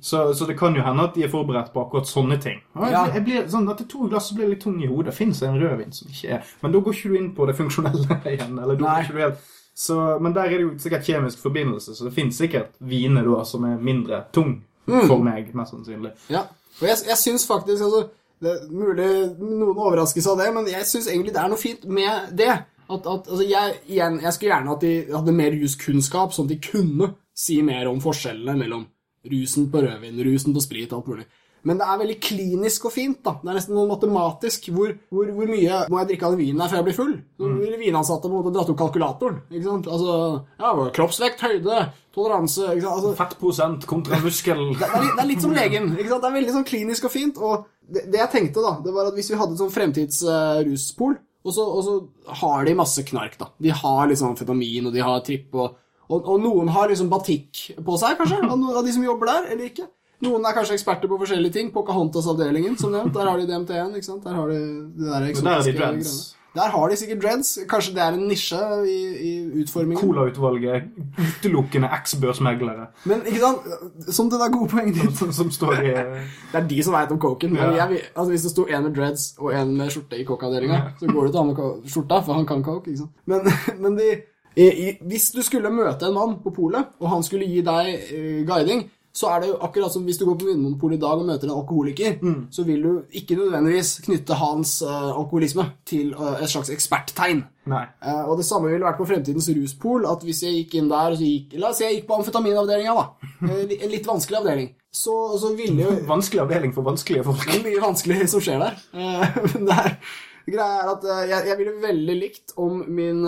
Så, så det kan jo hende at de er forberedt på akkurat sånne ting. Og jeg, Ja. jeg blir sånn, Etter to glass blir jeg litt tung i hodet. Fins det en rødvin som ikke er Men da går ikke du inn på det funksjonelle igjen. eller da går ikke du helt så, Men der er det jo sikkert kjemisk forbindelse, så det fins sikkert viner da som er mindre tung for meg, mest sannsynlig. Ja. Og jeg, jeg syns faktisk altså, Det er mulig noen overraskes av det, men jeg syns egentlig det er noe fint med det. At, at, altså jeg, igjen, jeg skulle gjerne at de hadde mer ruskunnskap, sånn at de kunne si mer om forskjellene mellom rusen på rødvin, rusen på sprit og alt mulig. Men det er veldig klinisk og fint. da. Det er nesten noe matematisk. Hvor, hvor, hvor mye må jeg drikke av den vinen her før jeg blir full? Så ville vinansatte på en måte dratt opp kalkulatoren. ikke sant? Altså, ja, Kroppsvekt, høyde, toleranse ikke sant? Altså, Fettprosent kontra muskel. det er, litt, det er litt som legen. ikke sant? Det er veldig sånn klinisk og fint. Og det, det jeg tenkte, da, det var at hvis vi hadde et sånn fremtidsruspol, og, så, og så har de masse knark, da. De har liksom amfetamin, og de har tripp, og, og, og noen har liksom batikk på seg, kanskje, av, av de som jobber der, eller ikke. Noen er kanskje eksperter på forskjellige ting. Pocahontas-avdelingen, som nevnt. Der har de DMT1. ikke sant? Der har de det der eksotiske de greiene. Der har de sikkert dreads. Kanskje det er en nisje i, i utformingen. Cola-utvalget utelukkende eks-børsmeglere Men ikke sant, som det der gode poenget ditt som, som står i Det er de som veit om coken. Men Ja. jeg, altså, hvis det sto en med dreads og en med skjorte i coke-avdelinga, så går det til han med skjorta, for han kan coke. ikke sant? Men, men de, i, i, hvis du skulle møte en mann på polet, og han skulle gi deg uh, guiding, så er det jo akkurat som hvis du går på Vinmonopolet i dag og møter en alkoholiker, så vil du ikke nødvendigvis knytte hans uh, alkoholisme til uh, et slags eksperttegn. Eh, og det samme ville vært på Fremtidens ruspol. at Hvis jeg gikk inn der gikk, La oss si jeg gikk på amfetaminavdelinga, da. En litt vanskelig avdeling. Så, så ville jo Vanskelig avdeling for vanskelige folk. det er mye vanskelig som skjer der. Men det er, greia er at jeg, jeg ville veldig likt om min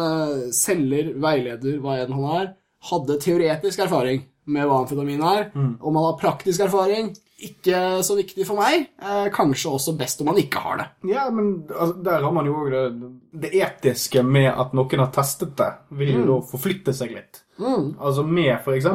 selger, veileder, hva enn han er, hadde teoretisk erfaring med hva amfetamin er. Om man har praktisk erfaring, ikke så viktig for meg. Eh, Kanskje også best om man ikke har det. Ja, men altså, der har man jo òg det, det etiske med at noen har testet det, vil jo da forflytte seg litt. Altså Med f.eks.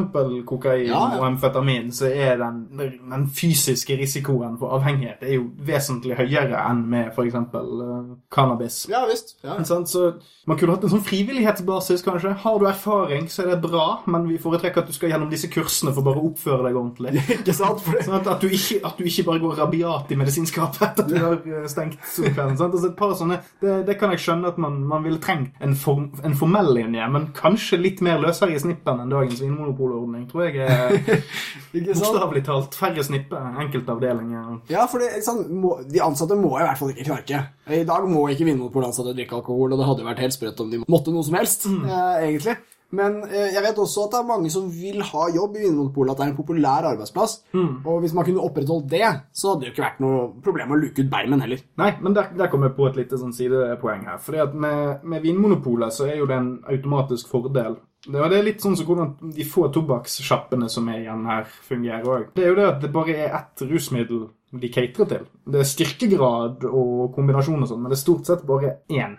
kokain Ja, ja. og amfetamin så er den, den fysiske risikoen for avhengighet er jo vesentlig høyere enn med f.eks. Uh, cannabis. Ja visst. Ja. Så Man kunne hatt en sånn frivillighetsbasis, kanskje. Har du erfaring, så er det bra, men vi foretrekker at du skal gjennom disse kursene for bare å oppføre deg ordentlig. Ikke sant? Sånn at, at, du ikke, at du ikke bare går rabiat i medisinskapet etter at du har eh, stengt sant? Altså et par sånne, det, det kan jeg skjønne at man, man ville trengt en, form, en formell linje, men kanskje litt mer løsere i snipper enn dagens vinmonopolordning. Tror jeg er ikke bokstavelig talt færre snipper, enkelte avdelinger. Ja, for det, sant, må, de ansatte må i hvert fall ikke knarke. I dag må ikke Vinmonopolansatte drikke alkohol, og det hadde vært helt sprøtt om de måtte noe som helst, eh, egentlig. Men eh, jeg vet også at det er mange som vil ha jobb i Vinmonopolet, at det er en populær arbeidsplass. Og hvis man kunne opprettholdt det, så hadde det jo ikke vært noe problem å luke ut bermen heller. Nei, men der, der kommer jeg på et lite sånn sidepoeng her. Fordi at med, med Vinmonopolet så er jo det en automatisk fordel. Det, er litt sånn som hvordan de få tobakkssjappene som er igjen her, fungerer òg. Det er jo det at det bare er ett rusmiddel de caterer til. Det er styrkegrad og kombinasjon og sånn, men det er stort sett bare én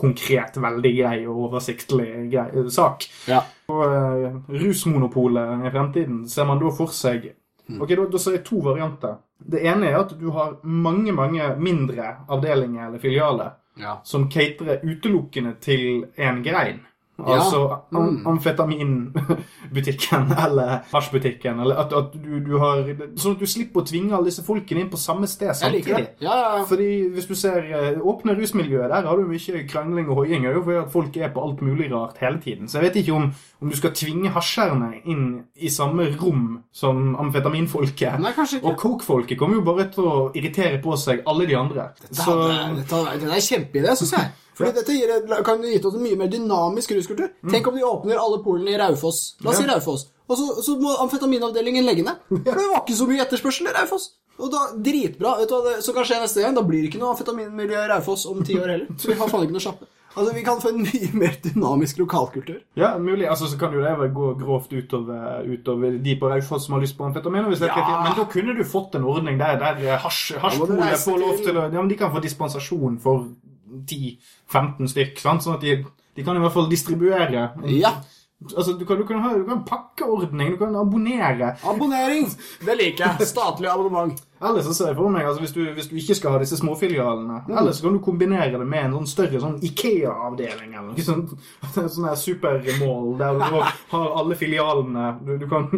konkret, veldig grei og oversiktlig grei, sak. Ja. Og uh, rusmonopolet i fremtiden ser man da for seg Ok, da, da ser jeg to varianter. Det ene er at du har mange, mange mindre avdelinger eller filialer Ja. som caterer utelukkende til én grein. Altså am Mm. amfetaminbutikken eller hasjbutikken. Eller at, at du, du har Sånn at du slipper å tvinge alle disse folkene inn på samme sted samtidig. Ja, ja, ja. Fordi hvis du ser eh, åpne rusmiljøet, der har du mye krangling og hoiing. Fordi at folk er på alt mulig rart hele tiden. Så jeg vet ikke om, om du skal tvinge hasjerne inn i samme rom som amfetaminfolket. Nei. Og coke-folket kommer jo bare til å irritere på seg alle de andre. Det, Så det, det, det er kjempeidé, syns jeg. Fordi dette gir, kan gitt oss en mye mer dynamisk ruskultur. Tenk om de åpner alle polene i Raufoss. La oss si Raufoss. Og så, så må amfetaminavdelingen legge ned. For det var ikke så mye etterspørsel i Raufoss. Og da, Dritbra. Vet du hva som kan skje neste gang? Da blir det ikke noe amfetaminmiljø i Raufoss om ti år heller. Så vi har faen ikke noe sjappe. Altså, Vi kan få en mye mer dynamisk lokalkultur. Ja, mulig. Altså, så kan jo det gå grovt utover, utover de på Raufoss som har lyst på amfetamin. Hvis det Ja. Men da kunne du fått en ordning der, der eh, hasj, hasjpolet får lov til å Ja, men de kan få dispensasjon for 10-15 stykk, sant? sånn at de, de kan i hvert fall distribuere. Ja. Altså, du kan, du kan ha du kan pakkeordning, du kan abonnere. Abonnering! Det liker jeg. Statlig abonnement. Eller så ser jeg for meg, altså, hvis du, hvis du ikke skal ha disse småfilialene, Mm. eller så kan du kombinere det med en sånn større sånn Ikea-avdeling, eller noe sånt. En sånn her supermål, der du har alle filialene. Du, du, kan,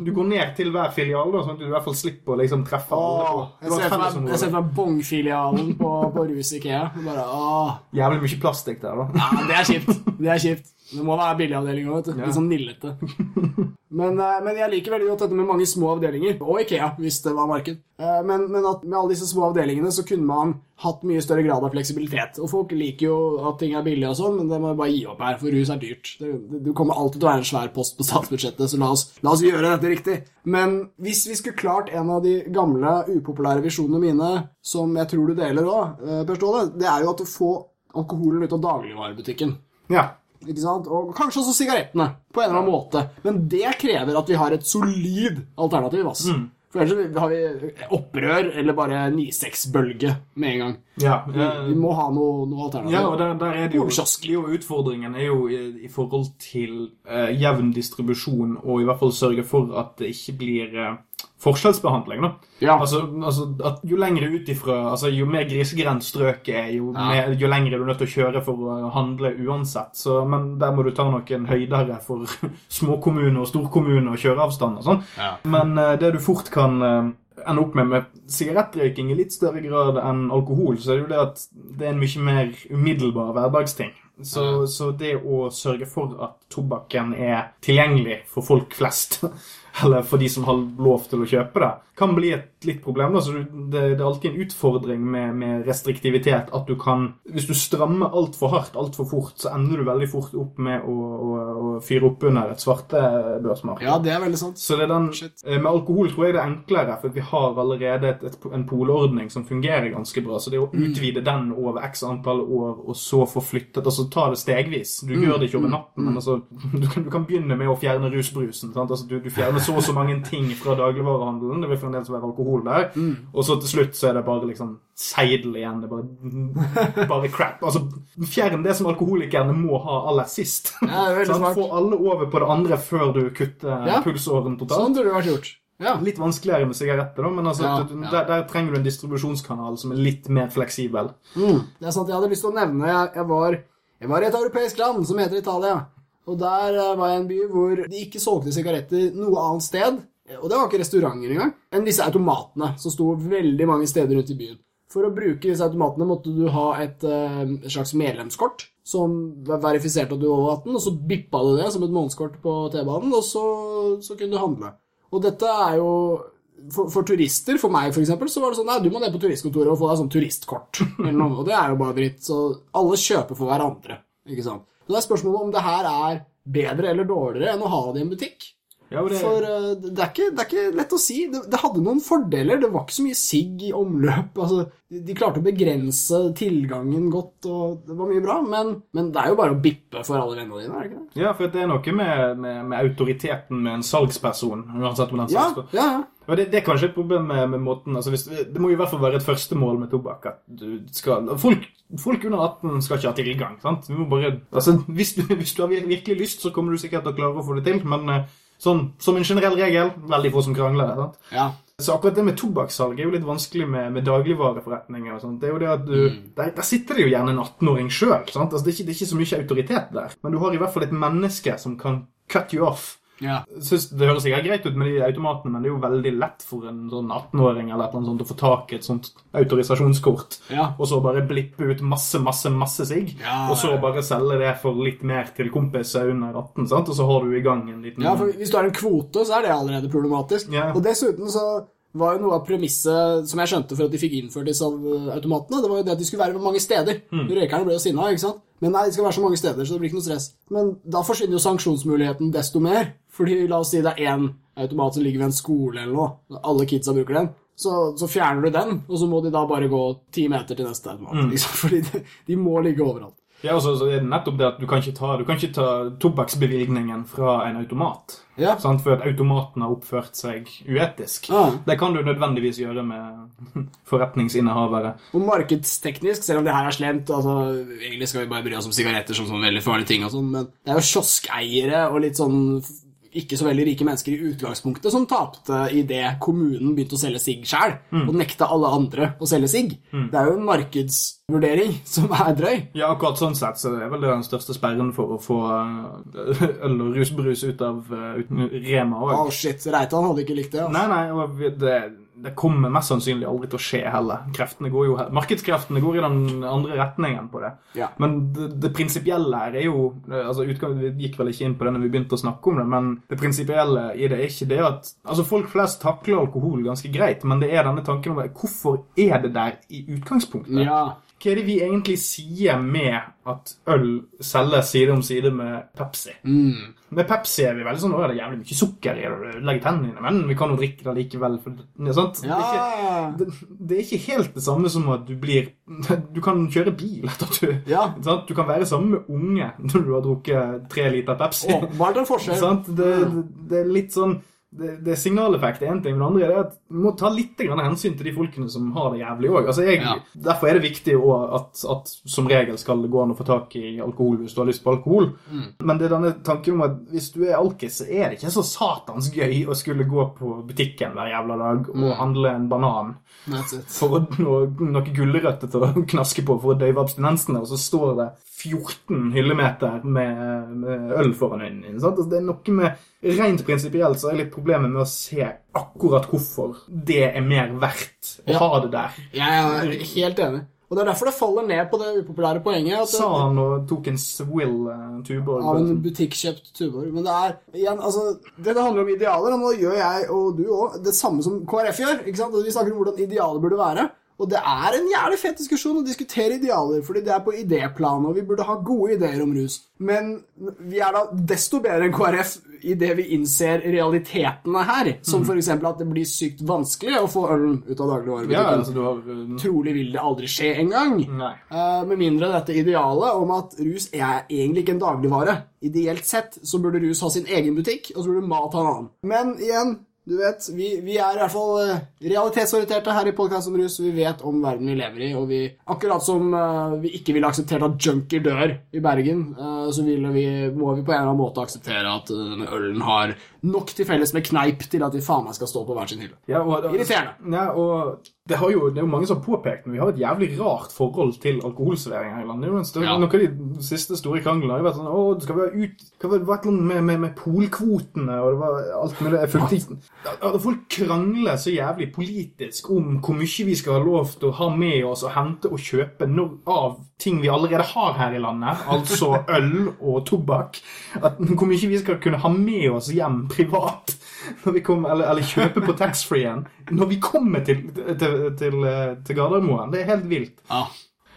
du, går ned til hver filial, da, sånn at du i hvert fall slipper å liksom treffe alle. Jeg ser for meg Bong-filialen på, på Rus Ikea. Bare, åh. Jævlig mye plastikk der, da. Ja, det er kjipt. Det er kjipt. Det må være billigavdeling òg, vet du. Ja. Litt sånn nillete. Men, eh, men jeg liker veldig godt dette med mange små avdelinger. Og Ikea, hvis det var marked. Eh, Men, men at med alle disse små avdelingene så kunne man hatt mye større grad av fleksibilitet. Og folk liker jo at ting er billig og sånn, men det må jeg bare gi opp her, for rus er dyrt. Det, kommer alltid til å være en svær post på statsbudsjettet, så la oss, la oss gjøre dette riktig. Men hvis vi skulle klart en av de gamle, upopulære visjonene mine, som jeg tror du deler òg, Per Ståle, det er jo at å få alkoholen ut av dagligvarebutikken. Ja. Og kanskje også sigarettene, på en eller annen måte. Men det krever at vi har et solid alternativ. Ass. For ellers har vi opprør eller bare 9-6-bølge med en gang. Ja, Vi, vi må ha noe, noe alternativ. Ja, og der, der er det jo, jo Utfordringen er jo i, i forhold til eh, jevn distribusjon, og i hvert fall sørge for at det ikke blir eh, forskjellsbehandling. da. Ja. Altså, altså at Jo lengre ut ifra altså Jo mer grisegrendt strøket er, jo, Ja. mer, jo lengre er du nødt til å kjøre for å handle uansett. Så, men der må du ta noen høydere for småkommune og storkommune og kjøreavstand og sånn. Ja. Men uh, det du fort kan uh, ende opp med med sigarettrøyking i litt større grad enn alkohol, så er det jo det at det er en mye mer umiddelbar hverdagsting. Så, så det å sørge for at tobakken er tilgjengelig for folk flest, eller for de som har lov til å kjøpe det, kan bli et litt problem. Da. Så det, er alltid en utfordring med, med restriktivitet. At du kan Hvis du strammer altfor hardt altfor fort, så ender du veldig fort opp med å, å, å fyre opp under et svartebørsmarked. ja, det er veldig sant. Så det er den, Shit. eh, Med alkohol tror jeg det er enklere, for vi har allerede et, et, en polordning som fungerer ganske bra. Så det å Mm. utvide den over x antall år, og så få flyttet Altså ta det stegvis. Du gjør det ikke Mm. over natten, men altså, du, kan, du kan begynne med å fjerne rusbrusen. Altså, du, du fjerner så og så mange ting fra dagligvarehandelen. Det vil fremdeles være alkohol der. Mm. Og så til slutt så er det bare liksom seidel igjen. Det er bare, bare crap. Altså, fjern det som alkoholikerne må ha aller sist. Ja, er smart. Få alle over på det andre før du kutter Ja. pulsåren totalt. Sånn burde det vært gjort. Ja. Litt vanskeligere med sigaretter, da, men altså, Ja, ja. Der, der trenger du en distribusjonskanal som er litt mer fleksibel. Mm. Det er sant, Jeg hadde lyst til å nevne Jeg, jeg, var, jeg var i et europeisk land som heter Italia. Og der eh, var jeg i en by hvor de ikke solgte sigaretter noe annet sted. Og det var ikke restauranter engang. Enn disse automatene som sto veldig mange steder rundt i byen. For å bruke disse automatene måtte du ha et, eh, et slags medlemskort som verifiserte at du var over 18, og så bippa du det som et månedskort på T-banen, og så, så kunne du handle. Og dette er jo for, for turister, for meg eksempel, så var det sånn Nei, du må ned på turistkontoret og få deg sånn turistkort. Og det er jo bare dritt. Så alle kjøper for hverandre. Ikke sant? Så det er spørsmålet om det her er bedre eller dårligere enn å ha det i en butikk. Ja, det, For uh, det, er ikke, det er ikke lett å si. Det, det hadde noen fordeler. Det var ikke så mye sigg i omløp. Altså, de, de klarte å begrense tilgangen godt, og det var mye bra. Men, men det er jo bare å bippe for alle vennene dine, er det ikke det? ja, for det er noe med, med, med autoriteten med en salgsperson. uansett om den Ja, salgsperson. ja, ja. Og det, det er kanskje et problem med, med måten altså hvis, Det må i hvert fall være et første mål med tobakk. skal, folk, folk under 18 skal ikke ha tilgang. sant? Bare, altså, hvis, du, hvis du har virkelig lyst, så kommer du sikkert til å klare å få det til. Men eh, sånn, som en generell regel, veldig få som krangler. sant? ja. Så akkurat det med tobakkssalg er jo litt vanskelig med, med dagligvareforretninger og sånt. Det er jo det at du, der, der sitter det jo gjerne en 18-åring sjøl. Altså, det, er ikke- det er ikke så mye autoritet der. Men du har i hvert fall et menneske som kan cut you off. Ja. Synes Det høres sikkert greit ut med de automatene, men det er jo veldig lett for en sånn 18-åring eller et eller sånt å få tak i et sånt autorisasjonskort, Ja. og så bare blippe ut masse, masse, masse sigg, Ja, og så bare selge det for litt mer til kompiser under 18, sant? og så har du i gang en liten Ja, for Hvis du har en kvote, så er det allerede problematisk. Og dessuten så var jo noe av premisset som jeg skjønte for at de fikk innført disse automatene, det var jo det at de skulle være mange steder. Røykerne ble jo sinna, ikke sant? Men nei, de skal være så mange steder, så det blir ikke noe stress. Men da forsvinner jo sanksjonsmuligheten desto mer. Fordi la oss si det er én automat som ligger ved en skole eller noe, alle kidsa bruker den. Så, så fjerner du den, og så må de da bare gå ti meter til neste automat. Liksom, fordi de, de må ligge overalt. Ja, og så er det nettopp det at du kan ikke ta, du kan ikke ta tobakksbevilgningen fra en automat. Ja. Sant? For at automaten har oppført seg uetisk. Ja. Det kan du nødvendigvis gjøre med forretningsinnehavere. Og markedsteknisk, selv om det her er slemt altså, Egentlig skal vi bare bry oss om sigaretter som sånn veldig farlige ting, og sånn, men det er jo kioskeiere og litt sånn ikke så veldig rike mennesker i utgangspunktet som tapte i det kommunen begynte å selge sigg sjøl, og nekta alle andre å selge sigg. Det er jo en markedsvurdering som er drøy. Ja, akkurat sånn sett så er vel det den største sperren for å få eh, øl og rusbrus ut av eh, Rema Å, oh, shit. Reitan hadde ikke likt det. Altså. Nei, nei, det, det kommer mest sannsynlig aldri til å skje heller. Kreftene går jo, markedskreftene går i den andre retningen på det. Ja. Men det, det prinsipielle her er jo eh, altså utgang, Vi gikk vel ikke inn på det når vi begynte å snakke om det, men det prinsipielle i det er ikke det at altså Folk flest takler alkohol ganske greit, men det er denne tanken om hvorfor er det der i utgangspunktet? Ja. Hva er det vi egentlig sier med at øl selges side om side med Pepsi? Mm. Med Pepsi er vi veldig sånn, det er jævlig mye sukker i det, og ødelegger tennene dine, men vi kan jo drikke det likevel. For, det, sant? Det, er ikke, det, det er ikke helt det samme som at du blir Du kan kjøre bil etter at du Ja. sant? Du kan være sammen med unge når du har drukket tre liter Pepsi. En forskjell. sant? Det, det, det er litt sånn det, det signaleffekt er én ting, men det andre er at du må ta litt grann hensyn til de folkene som har det jævlig òg. Altså Ja. Derfor er det viktig at, at som regel skal det gå an å få tak i alkohol hvis du har lyst på alkohol. Mm. Men det er denne tanken om at hvis du er alkis, så er det ikke så satans gøy å skulle gå på butikken hver jævla dag og Mm. handle en banan for noe, noe gulrøtter til å knaske på for å døyve abstinensene, og så står det 14 hyllemeter med, med øl foran øynene dine. Altså, det er noe med Rent prinsipielt så er litt problemet med å se akkurat hvorfor det er mer verdt å Ja. ha det der. Jeg er helt enig. Og det er derfor det faller ned på det upopulære poenget. At Sa han og tok en Swill uh, Tuborg. av en butikkjøpt Tuborg. Men det er igjen, altså Det handler om idealer, og nå gjør jeg og du òg det samme som KrF gjør. ikke sant? Og Vi snakker om hvordan idealet burde være. Og det er en jævlig fet diskusjon å diskutere idealer, fordi det er på idéplanet, og vi burde ha gode ideer om rus. Men vi er da desto bedre enn KrF i det vi innser realitetene her. Som for eksempel at det blir sykt vanskelig å få ølen ut av Ja, dagligvarebutikken. altså har uh, Trolig vil det aldri skje engang. Eh, med mindre dette idealet om at rus er egentlig ikke en dagligvare. Ideelt sett så burde rus ha sin egen butikk, og så burde mat ha en annen. Men igjen, du vet, vi, vi er i hvert fall eh, realitetsorienterte her i Podcast om rus. Vi vet om verden vi lever i, og vi Akkurat som uh, vi ikke ville akseptert at junkier dør i Bergen, uh, så vi, må vi på en eller annen måte akseptere at uh, denne ølen har nok til felles med kneip til at de faen meg skal stå på hver sin hylle. Ja, og, Irriterende. Ja, og det, har jo, det er jo mange som har påpekt, men vi har et jævlig rart forhold til alkoholservering her i landet. Det større, Ja. Noen av de siste store kranglene har jo vært sånn Å, skal være ut Hva var det annet med, med, med polkvotene, og det var alt mulig jeg følte Ja, ja, Folk krangler så jævlig politisk om hvor mye vi skal ha lov til å ha med oss og hente og kjøpe av ting vi allerede har her i landet, altså øl og tobakk. At, hvor mye vi skal kunne ha med oss hjem privat kommer, eller, eller kjøpe på taxfree-en når vi kommer til, til, til, til Gardermoen. Det er helt vilt. Ja.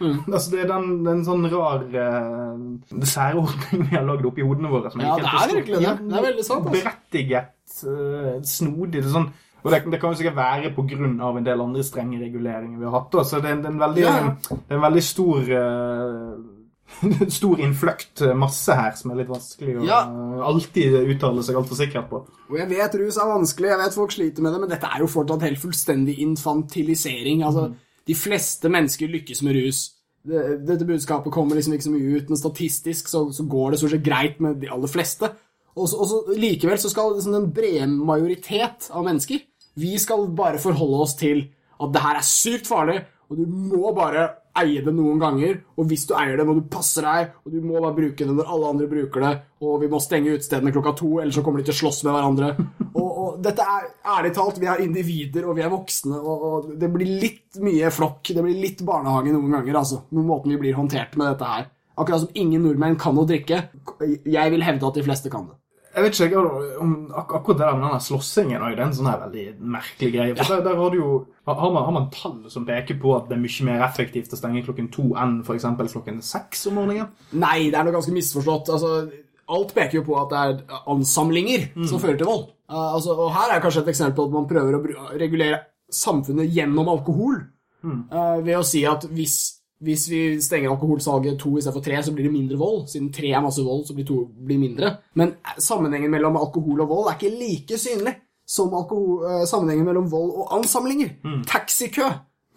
Altså, det er den, den sånn rar uh, særordning vi har lagd oppi hodene våre. Som Ja, det er virkelig det. Det er veldig sant, altså. Berettiget, uh, snodig. Det sånn, og det, det kan jo sikkert være av en del andre strenge reguleringer vi har hatt. Så det, det, er veldig, Ja. det er en veldig stor eh, Stor innfløkt masse her som er litt vanskelig å Ja. alltid uttale seg altfor sikkert på. Og jeg vet rus er vanskelig, jeg vet folk sliter med det, men dette er jo fortsatt helt fullstendig infantilisering. Altså, De fleste mennesker lykkes med rus. Dette budskapet kommer liksom ikke så mye ut, men statistisk så, så går det stort sett greit med de aller fleste. Og så, og så likevel så skal liksom den brede majoritet av mennesker Vi skal bare forholde oss til at det her er sykt farlig, og du må bare eie det noen ganger. Og hvis du eier det, må du passe deg, og du må bare bruke det når alle andre bruker det. Og vi må stenge utestedene klokka to, ellers så kommer de til å slåss med hverandre. Og, og dette er ærlig talt, vi er individer, og vi er voksne, og, og det blir litt mye flokk. Det blir litt barnehage noen ganger, altså. Med måten vi blir håndtert med dette her. Akkurat som ingen nordmenn kan å drikke. Jeg vil hevde at de fleste kan det. Jeg vet ikke om ak akkurat det der med den slåssingen det er en sånn her veldig merkelig greie. For der, der har, du jo, har, man, har man tall som peker på at det er mye mer effektivt å stenge klokken to enn f.eks. klokken seks om morgenen? Nei, det er noe ganske misforstått. Altså, alt peker jo på at det er ansamlinger som fører til vold. Uh, altså, og her er kanskje et eksempel på at man prøver å regulere samfunnet gjennom alkohol. Uh, ved å si at hvis hvis vi stenger alkoholsalget to istedenfor tre, så blir det mindre vold. Siden tre er masse vold, så blir to blir mindre. Men sammenhengen mellom alkohol og vold er ikke like synlig som alkohol, eh, sammenhengen mellom vold og ansamlinger. Taxikø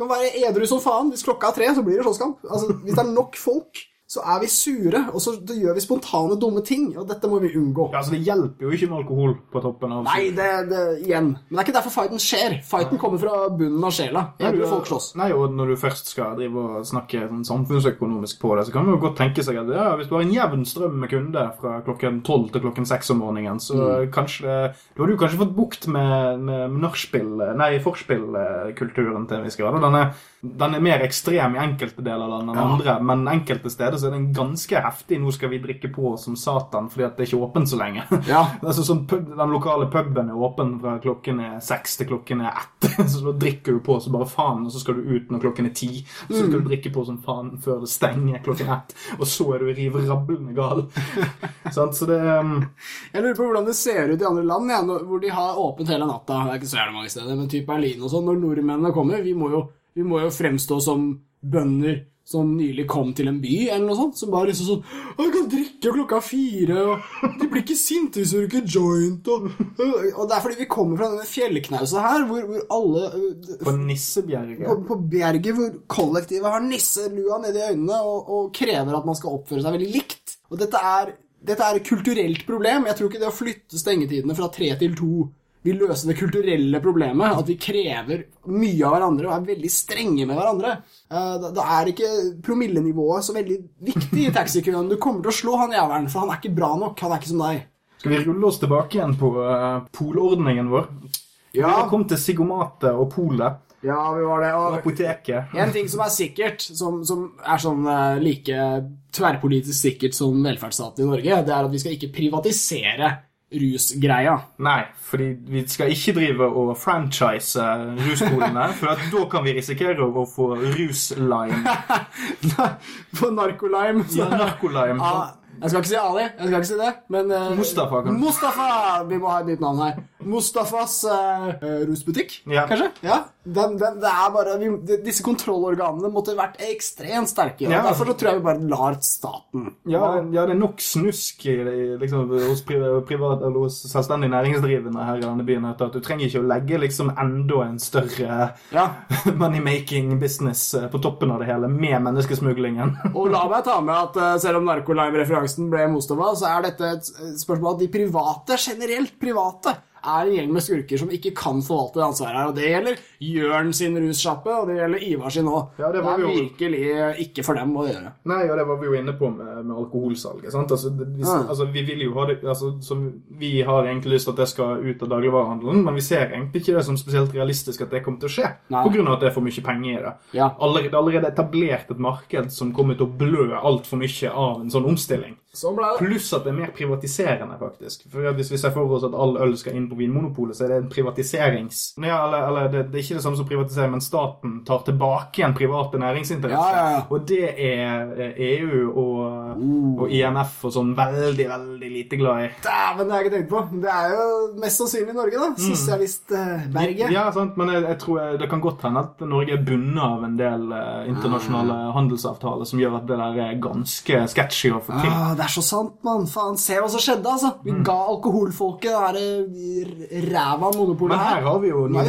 kan være edru som faen. Hvis klokka er tre, så blir det slåsskamp. Altså, hvis det er nok folk, så er vi sure, og så gjør vi spontane, dumme ting. Og dette må vi unngå. Ja, altså Det hjelper jo ikke med alkohol på toppen av Nei, det, det igjen. Men det er ikke derfor fighten skjer. Fighten kommer fra bunnen av sjela. Nei, du, folk slåss. Nei, og Når du først skal drive og snakke sånn samfunnsøkonomisk på det, så kan man jo godt tenke seg at ja, hvis du har en jevn strøm med kunder fra klokken tolv til klokken seks om morgenen, så kanskje Da har du kanskje fått bukt med, med nachspiel Nei, forspillkulturen til en viss grad. Den er, den er mer ekstrem i enkelte deler av landet enn andre, men enkelte steder så er den ganske heftig. Nå skal vi drikke på som satan fordi at det er ikke åpent så lenge. Ja. altså, sånn Den lokale puben er åpen fra klokken er seks til klokken er ett. så da drikker du på så bare faen, og så skal du ut når klokken er ti. Så skal du drikke på som faen før det stenger klokken ett, og så er du riv rablende gal. Så det um, Jeg lurer på hvordan det ser ut i andre land, ja, hvor de har åpent hele natta. Det er ikke så jævlig mange steder, men typ Berlin og sånn. Når nordmennene kommer, vi må, jo, vi må jo fremstå som bønder som nylig kom til en by, eller noe sånt. Som bare liksom sånn «Å, 'Jeg kan drikke klokka fire', og 'De blir ikke sinte hvis du røyker joint', og Og det er fordi vi kommer fra denne fjellknausa her, hvor, hvor alle øh, på Nissebjerget på, på Bjerget hvor kollektivet har nisselua nedi øynene og, og krever at man skal oppføre seg veldig likt. Og dette er, dette er et kulturelt problem. Jeg tror ikke det å flytte stengetidene fra tre til to vil løse det kulturelle problemet. At vi krever mye av hverandre og er veldig strenge med hverandre. Eh, Da, er ikke promillenivået så veldig viktig i taxikøen. Du kommer til å slå han jævelen, for han er ikke bra nok. Han er ikke som deg. Skal vi rulle oss tilbake igjen på uh, polordningen vår? Ja. Vi kom til Sigomate og Polet ja, vi var det. og Og apoteket. En ting som er sikkert, som, som er sånn eh, like tverrpolitisk sikkert som velferdsstaten i Norge, det er at vi skal ikke privatisere rusgreia. Nei, fordi vi skal ikke drive og franchise ruspolene, for at da kan vi risikere å få ruslime. På narkolime. så- Ja, narkolime. Ah, jeg skal ikke si Ali, jeg skal ikke si det, men eh, Mustafa, kan- Mustafa! Vi må ha et nytt navn her. Mustafas eh, rusbutikk, Ja. kanskje? Ja. Den, den, det er bare, vi, disse kontrollorganene måtte vært ekstremt sterke. Ja. Derfor så tror jeg vi bare lar staten Ja, ja, det er nok snusk liksom, hos, privat, eller hos selvstendig næringsdrivende her i denne byen at du trenger ikke å legge liksom enda en større Ja. money-making business eh, på toppen av det hele med menneskesmuglingen. Og la meg ta med at selv om Narkolime-referansen ble Mustafa, så er dette et spørsmål at de private, generelt private, er en gjeng med skurker som ikke kan forvalte det ansvaret her. Og det gjelder Jørn sin russjappe, og det gjelder Ivar sin òg. Ja, det det var er jo- virkelig ikke for dem å gjøre. Nei, og det var vi jo inne på med, med alkoholsalget. sant? Altså, vi, Ja. altså, vi vil jo ha det, altså, som, vi har egentlig lyst til at det skal ut av dagligvarehandelen, men vi ser egentlig ikke det som spesielt realistisk at det kommer til å skje, pga. at det er for mye penger i det. Ja. Allerede, er allerede etablert et marked som kommer til å blø altfor mye av en sånn omstilling. Sånn ble det. Pluss at det er mer privatiserende, faktisk. For Hvis vi ser for oss at all øl skal inn på Vinmonopolet, så er det en privatiserings... Ja, eller, eller det, det er ikke det samme som privatisering, men staten tar tilbake igjen private næringsinteresser. Ja, ja, ja. Og det er eh, EU og, Uh. og IMF og sånn veldig, veldig lite glad i. Dæven, det har jeg ikke tenkt på. Det er jo mest sannsynlig Norge, da. Sosialistberget. Mm. Ja, sant, men jeg, jeg tror jeg, det kan godt hende at Norge er bundet av en del eh, internasjonale Ah. handelsavtaler som gjør at det der er ganske sketchy å få til. Det er så sant, mann. Faen, se hva som skjedde, altså. Vi Mm. ga alkoholfolket det der ræva monopolet Men her har vi jo nye-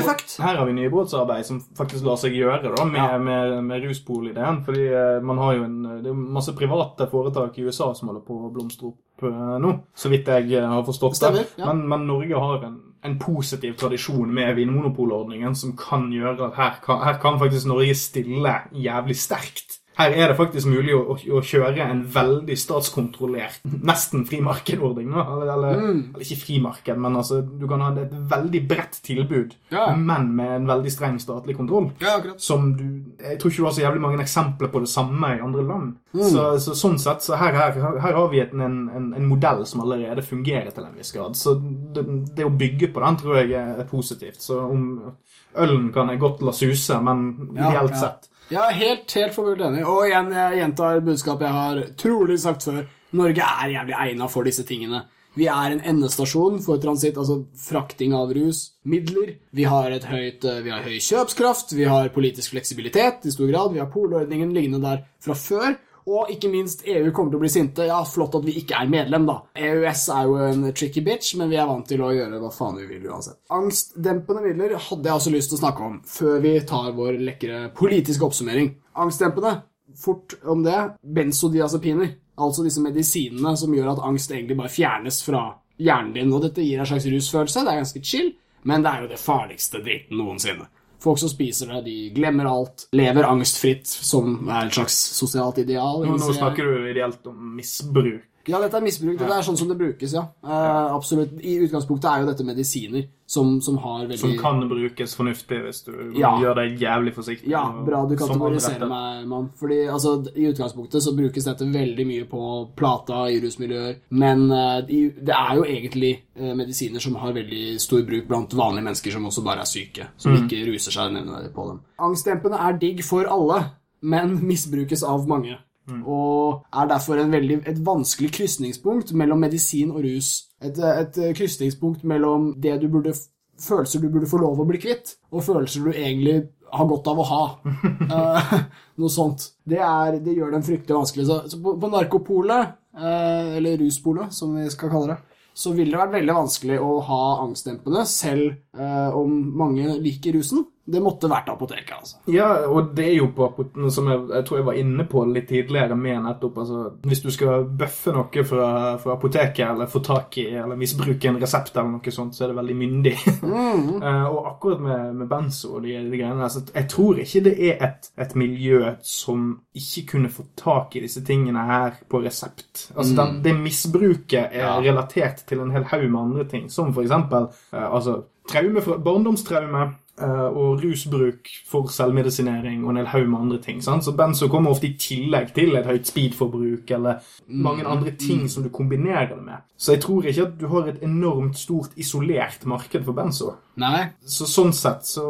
her har vi nybrottsarbeid som faktisk lar seg gjøre da, med, Ja. med, med ruspol-ideen. Fordi eh, man har jo en, det er masse private foretak i USA som holder på å blomstre opp eh, nå, så vidt jeg eh, har forstått det. Ja. Men, men Norge har en en positiv tradisjon med vinmonopolordningen som kan gjøre at her kan, her kan faktisk Norge stille jævlig sterkt. Her er det faktisk mulig å, å, kjøre en veldig statskontrollert, nesten frimarkedordning. Eller, Eller, mm. eller ikke frimarked, men altså, du kan ha et veldig bredt tilbud, Ja. men med en veldig streng statlig kontroll. Ja. Som du Jeg tror ikke du har så jævlig mange eksempler på det samme i andre land. Så, så sånn sett, så her, her, her har vi et, en, en, en modell som allerede fungerer til en viss grad. Så det, det å bygge på den tror jeg er positivt. Så om ølen kan jeg godt la suse, men ideelt ja. sett Er helt, helt forbudt enig. Og igjen, jeg gjentar budskapet jeg har trolig sagt før. Norge er jævlig egna for disse tingene. Vi er en endestasjon for transitt, altså frakting av rusmidler. Vi har, høyt, eh, vi har høy kjøpskraft, vi har politisk fleksibilitet i stor grad, vi har polordningen liggende der fra før. Og ikke minst, EU kommer til å bli sinte. Ja, flott at vi ikke er medlem, da. EØS er jo en tricky bitch, men vi er vant til å gjøre hva faen vi vil uansett. Angstdempende midler hadde jeg også lyst til å snakke om før vi tar vår lekre politiske oppsummering. Angstdempende, fort om det, benzodiazepiner. Altså disse medisinene som gjør at angst egentlig bare fjernes fra hjernen din. Og dette gir en slags rusfølelse. Det er ganske chill, men det er jo det farligste dritten noensinne. Folk som spiser det, de glemmer alt, lever angstfritt, som er et slags sosialt ideal. Nå, nå snakker du ideelt om misbruk. Ja, dette er misbruk. Det er sånn som det brukes, ja. Eh, absolutt. I utgangspunktet er jo dette medisiner som, som har veldig Som kan brukes fornuftig hvis du Ja. gjør deg jævlig forsiktig. Ja, bra du kategoriserer meg, mann. Fordi altså, i utgangspunktet så brukes dette veldig mye på plata i rusmiljøer. Men uh, det er jo egentlig uh, medisiner som har veldig stor bruk blant vanlige mennesker som også bare er syke. Som ikke ruser seg nevneverdig på dem. Angstdempende er digg for alle, men misbrukes av mange. Og er derfor en veldig, et vanskelig krysningspunkt mellom medisin og rus. Et, et krysningspunkt mellom det du burde følelser du burde få lov å bli kvitt, og følelser du egentlig har godt av å ha. Eh, noe sånt. Det, er, det gjør den fryktelig vanskelig. Så, så på, på narkopolet, eh, eller ruspolet, som vi skal kalle det, så ville det vært veldig vanskelig å ha angstdempende, selv eh, om mange liker rusen. Det måtte vært apoteket, altså. Ja, og det er jo på apoteket, som jeg, jeg tror jeg var inne på litt tidligere med nettopp altså, Hvis du skal bøffe noe fra, fra apoteket, eller få tak i eller misbruke en resept, eller noe sånt, så er det veldig myndig. Eh, og akkurat med, med benzo og de, de greiene der, så jeg tror ikke det er et, et miljø som ikke kunne få tak i disse tingene her på resept. Altså, den, Det misbruket er Ja. relatert til en hel haug med andre ting, som for eksempel eh, altså, traume fra, barndomstraume og rusbruk for selvmedisinering og en hel haug med andre ting. Sant? Så benzo kommer ofte i tillegg til et høyt speedforbruk eller mange andre ting som du kombinerer det med. Så jeg tror ikke at du har et enormt stort isolert marked for benzo. Nei. Så sånn sett så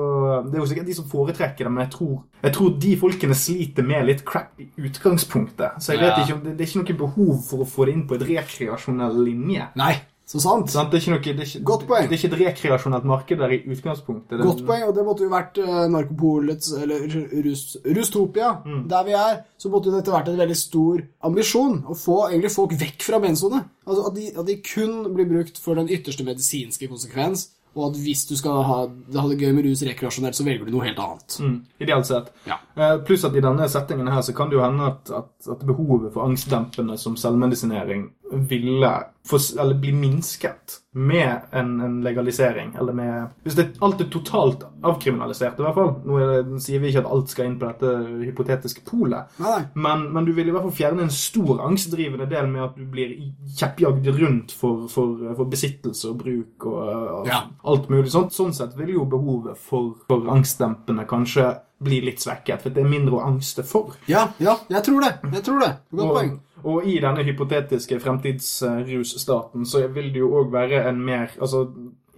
Det er jo sikkert de som foretrekker det, men jeg tror, jeg tror de folkene sliter med litt crap i utgangspunktet. Så jeg vet Ja. ikke om det, det er ikke noe behov for å få det inn på et rekreasjonell linje. Nei. Så sant. Sant? Det er ikke noe, det er ikke, Godt poeng. Det er ikke et rekreasjonelt marked der i utgangspunktet. Det- Godt poeng, og det måtte jo vært uh, Narkopolets, eller Rus, Rustopia, der vi er, så måtte dette vært en veldig stor ambisjon, å få egentlig folk vekk fra benzoene. Altså at de, at de kun blir brukt for den ytterste medisinske konsekvens, og at hvis du skal ha, ha det gøy med rus rekreasjonelt, så velger du noe helt annet. Mm, ideelt sett. Ja. Eh, Pluss at i denne settingen her så kan det jo hende at, at, at behovet for angstdempende som selvmedisinering ville få, eller bli minsket med en, en legalisering. Eller med Hvis det, alt er totalt avkriminalisert, i hvert fall. Nå det, sier vi ikke at alt skal inn på dette hypotetiske polet. Men, men du vil i hvert fall fjerne en stor angstdrivende del med at du blir kjeppjagd rundt for, for, for besittelse og bruk og, og Ja. alt mulig sånt. Sånn sett vil jo behovet for, for angstdempende kanskje bli litt svekket, for det er mindre å angste for. Ja, ja, jeg tror det. Jeg tror det. Godt poeng. Og, i denne hypotetiske fremtidsrusstaten så vil det jo òg være en mer altså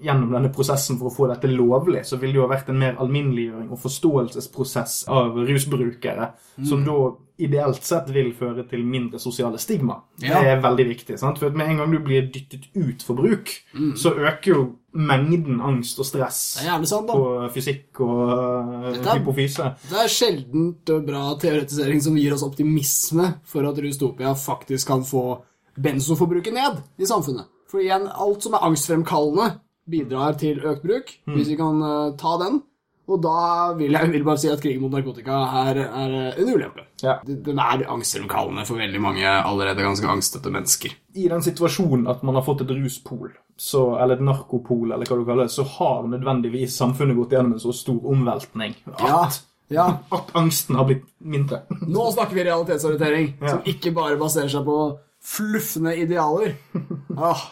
Gjennom denne prosessen for å få dette lovlig, så vil det jo ha vært en mer alminneliggjøring og forståelsesprosess av rusbrukere, som Mm. da ideelt sett vil føre til mindre sosiale stigma. Ja. Det er veldig viktig. sant? For Med en gang du blir dyttet ut for bruk, så øker jo mengden angst og stress Mm. Sant, på fysikk og øh, Dette hypofyse. Det er sjeldent bra teoretisering som gir oss optimisme for at Rustopia faktisk kan få benzoforbruket ned i samfunnet. For igjen, alt som er angstfremkallende, bidrar til økt bruk, hvis vi kan eh, ta den. Og da vil jeg bare si at krigen mot narkotika er, er en ulempe. Ja. Den er angstfremkallende for veldig mange allerede ganske angstete mennesker. I den situasjonen at man har fått et ruspol, så, eller et narkopol, eller hva du kaller det, så har nødvendigvis samfunnet gått gjennom en så stor omveltning at, Ja, ja. at angsten har blitt mindre. Nå snakker vi realitetsorientering, Ja. som ikke bare baserer seg på fluffende idealer. Ah,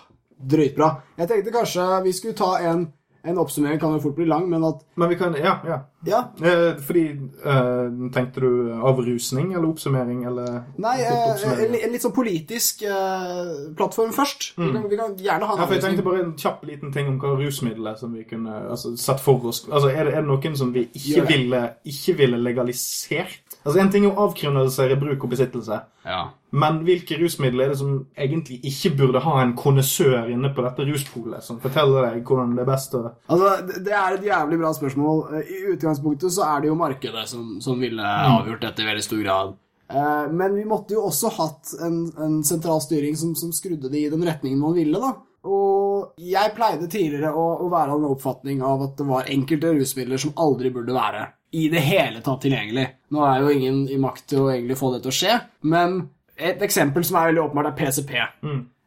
dritbra. Jeg tenkte kanskje vi skulle ta en, en oppsummering, kan jo fort bli lang, men at Men vi kan Ja, ja. Ja, Eh, fordi eh, Tenkte du avrusning eller oppsummering eller Nei, eh, en, en litt sånn politisk eh, plattform først. Vi, kan, vi kan gjerne ha en Ja, for jeg tenkte bare en kjapp liten ting om hva rusmidler som vi kunne altså, sett for oss. Altså, er det, er det noen som vi ikke ville, ikke ville legalisert? Altså, En ting er å avkriminalisere bruk og besittelse, Ja. men hvilke rusmidler er det som egentlig ikke burde ha en kondisør inne på dette ruspolet, som forteller deg hvordan det er best å Altså, det- er et jævlig bra spørsmål. I utgangspunktet så er det jo markedet som, som ville avgjort dette i veldig stor grad. Eh, Men vi måtte jo også hatt en, en sentral styring som, som skrudde det i den retningen man ville, da. Og jeg pleide tidligere å, å være av den oppfatning av at det var enkelte rusmidler som aldri burde være i det hele tatt tilgjengelig. Nå er jo ingen i makt til å egentlig få det til å skje, men et eksempel som er veldig åpenbart, er PCP.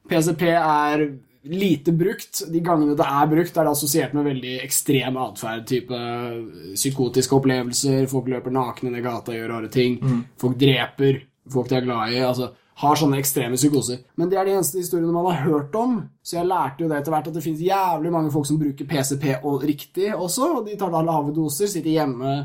PCP er lite brukt. De gangene det er brukt, er det assosiert med veldig ekstrem atferd. Type psykotiske opplevelser, folk løper nakne ned gata, og gjør rare ting. Folk dreper folk de er glad i. altså har sånne ekstreme psykoser. Men det er de eneste historiene man har hørt om. Så jeg lærte jo det etter hvert at det finnes jævlig mange folk som bruker PCP og riktig også. Og de tar da lave doser, sitter hjemme,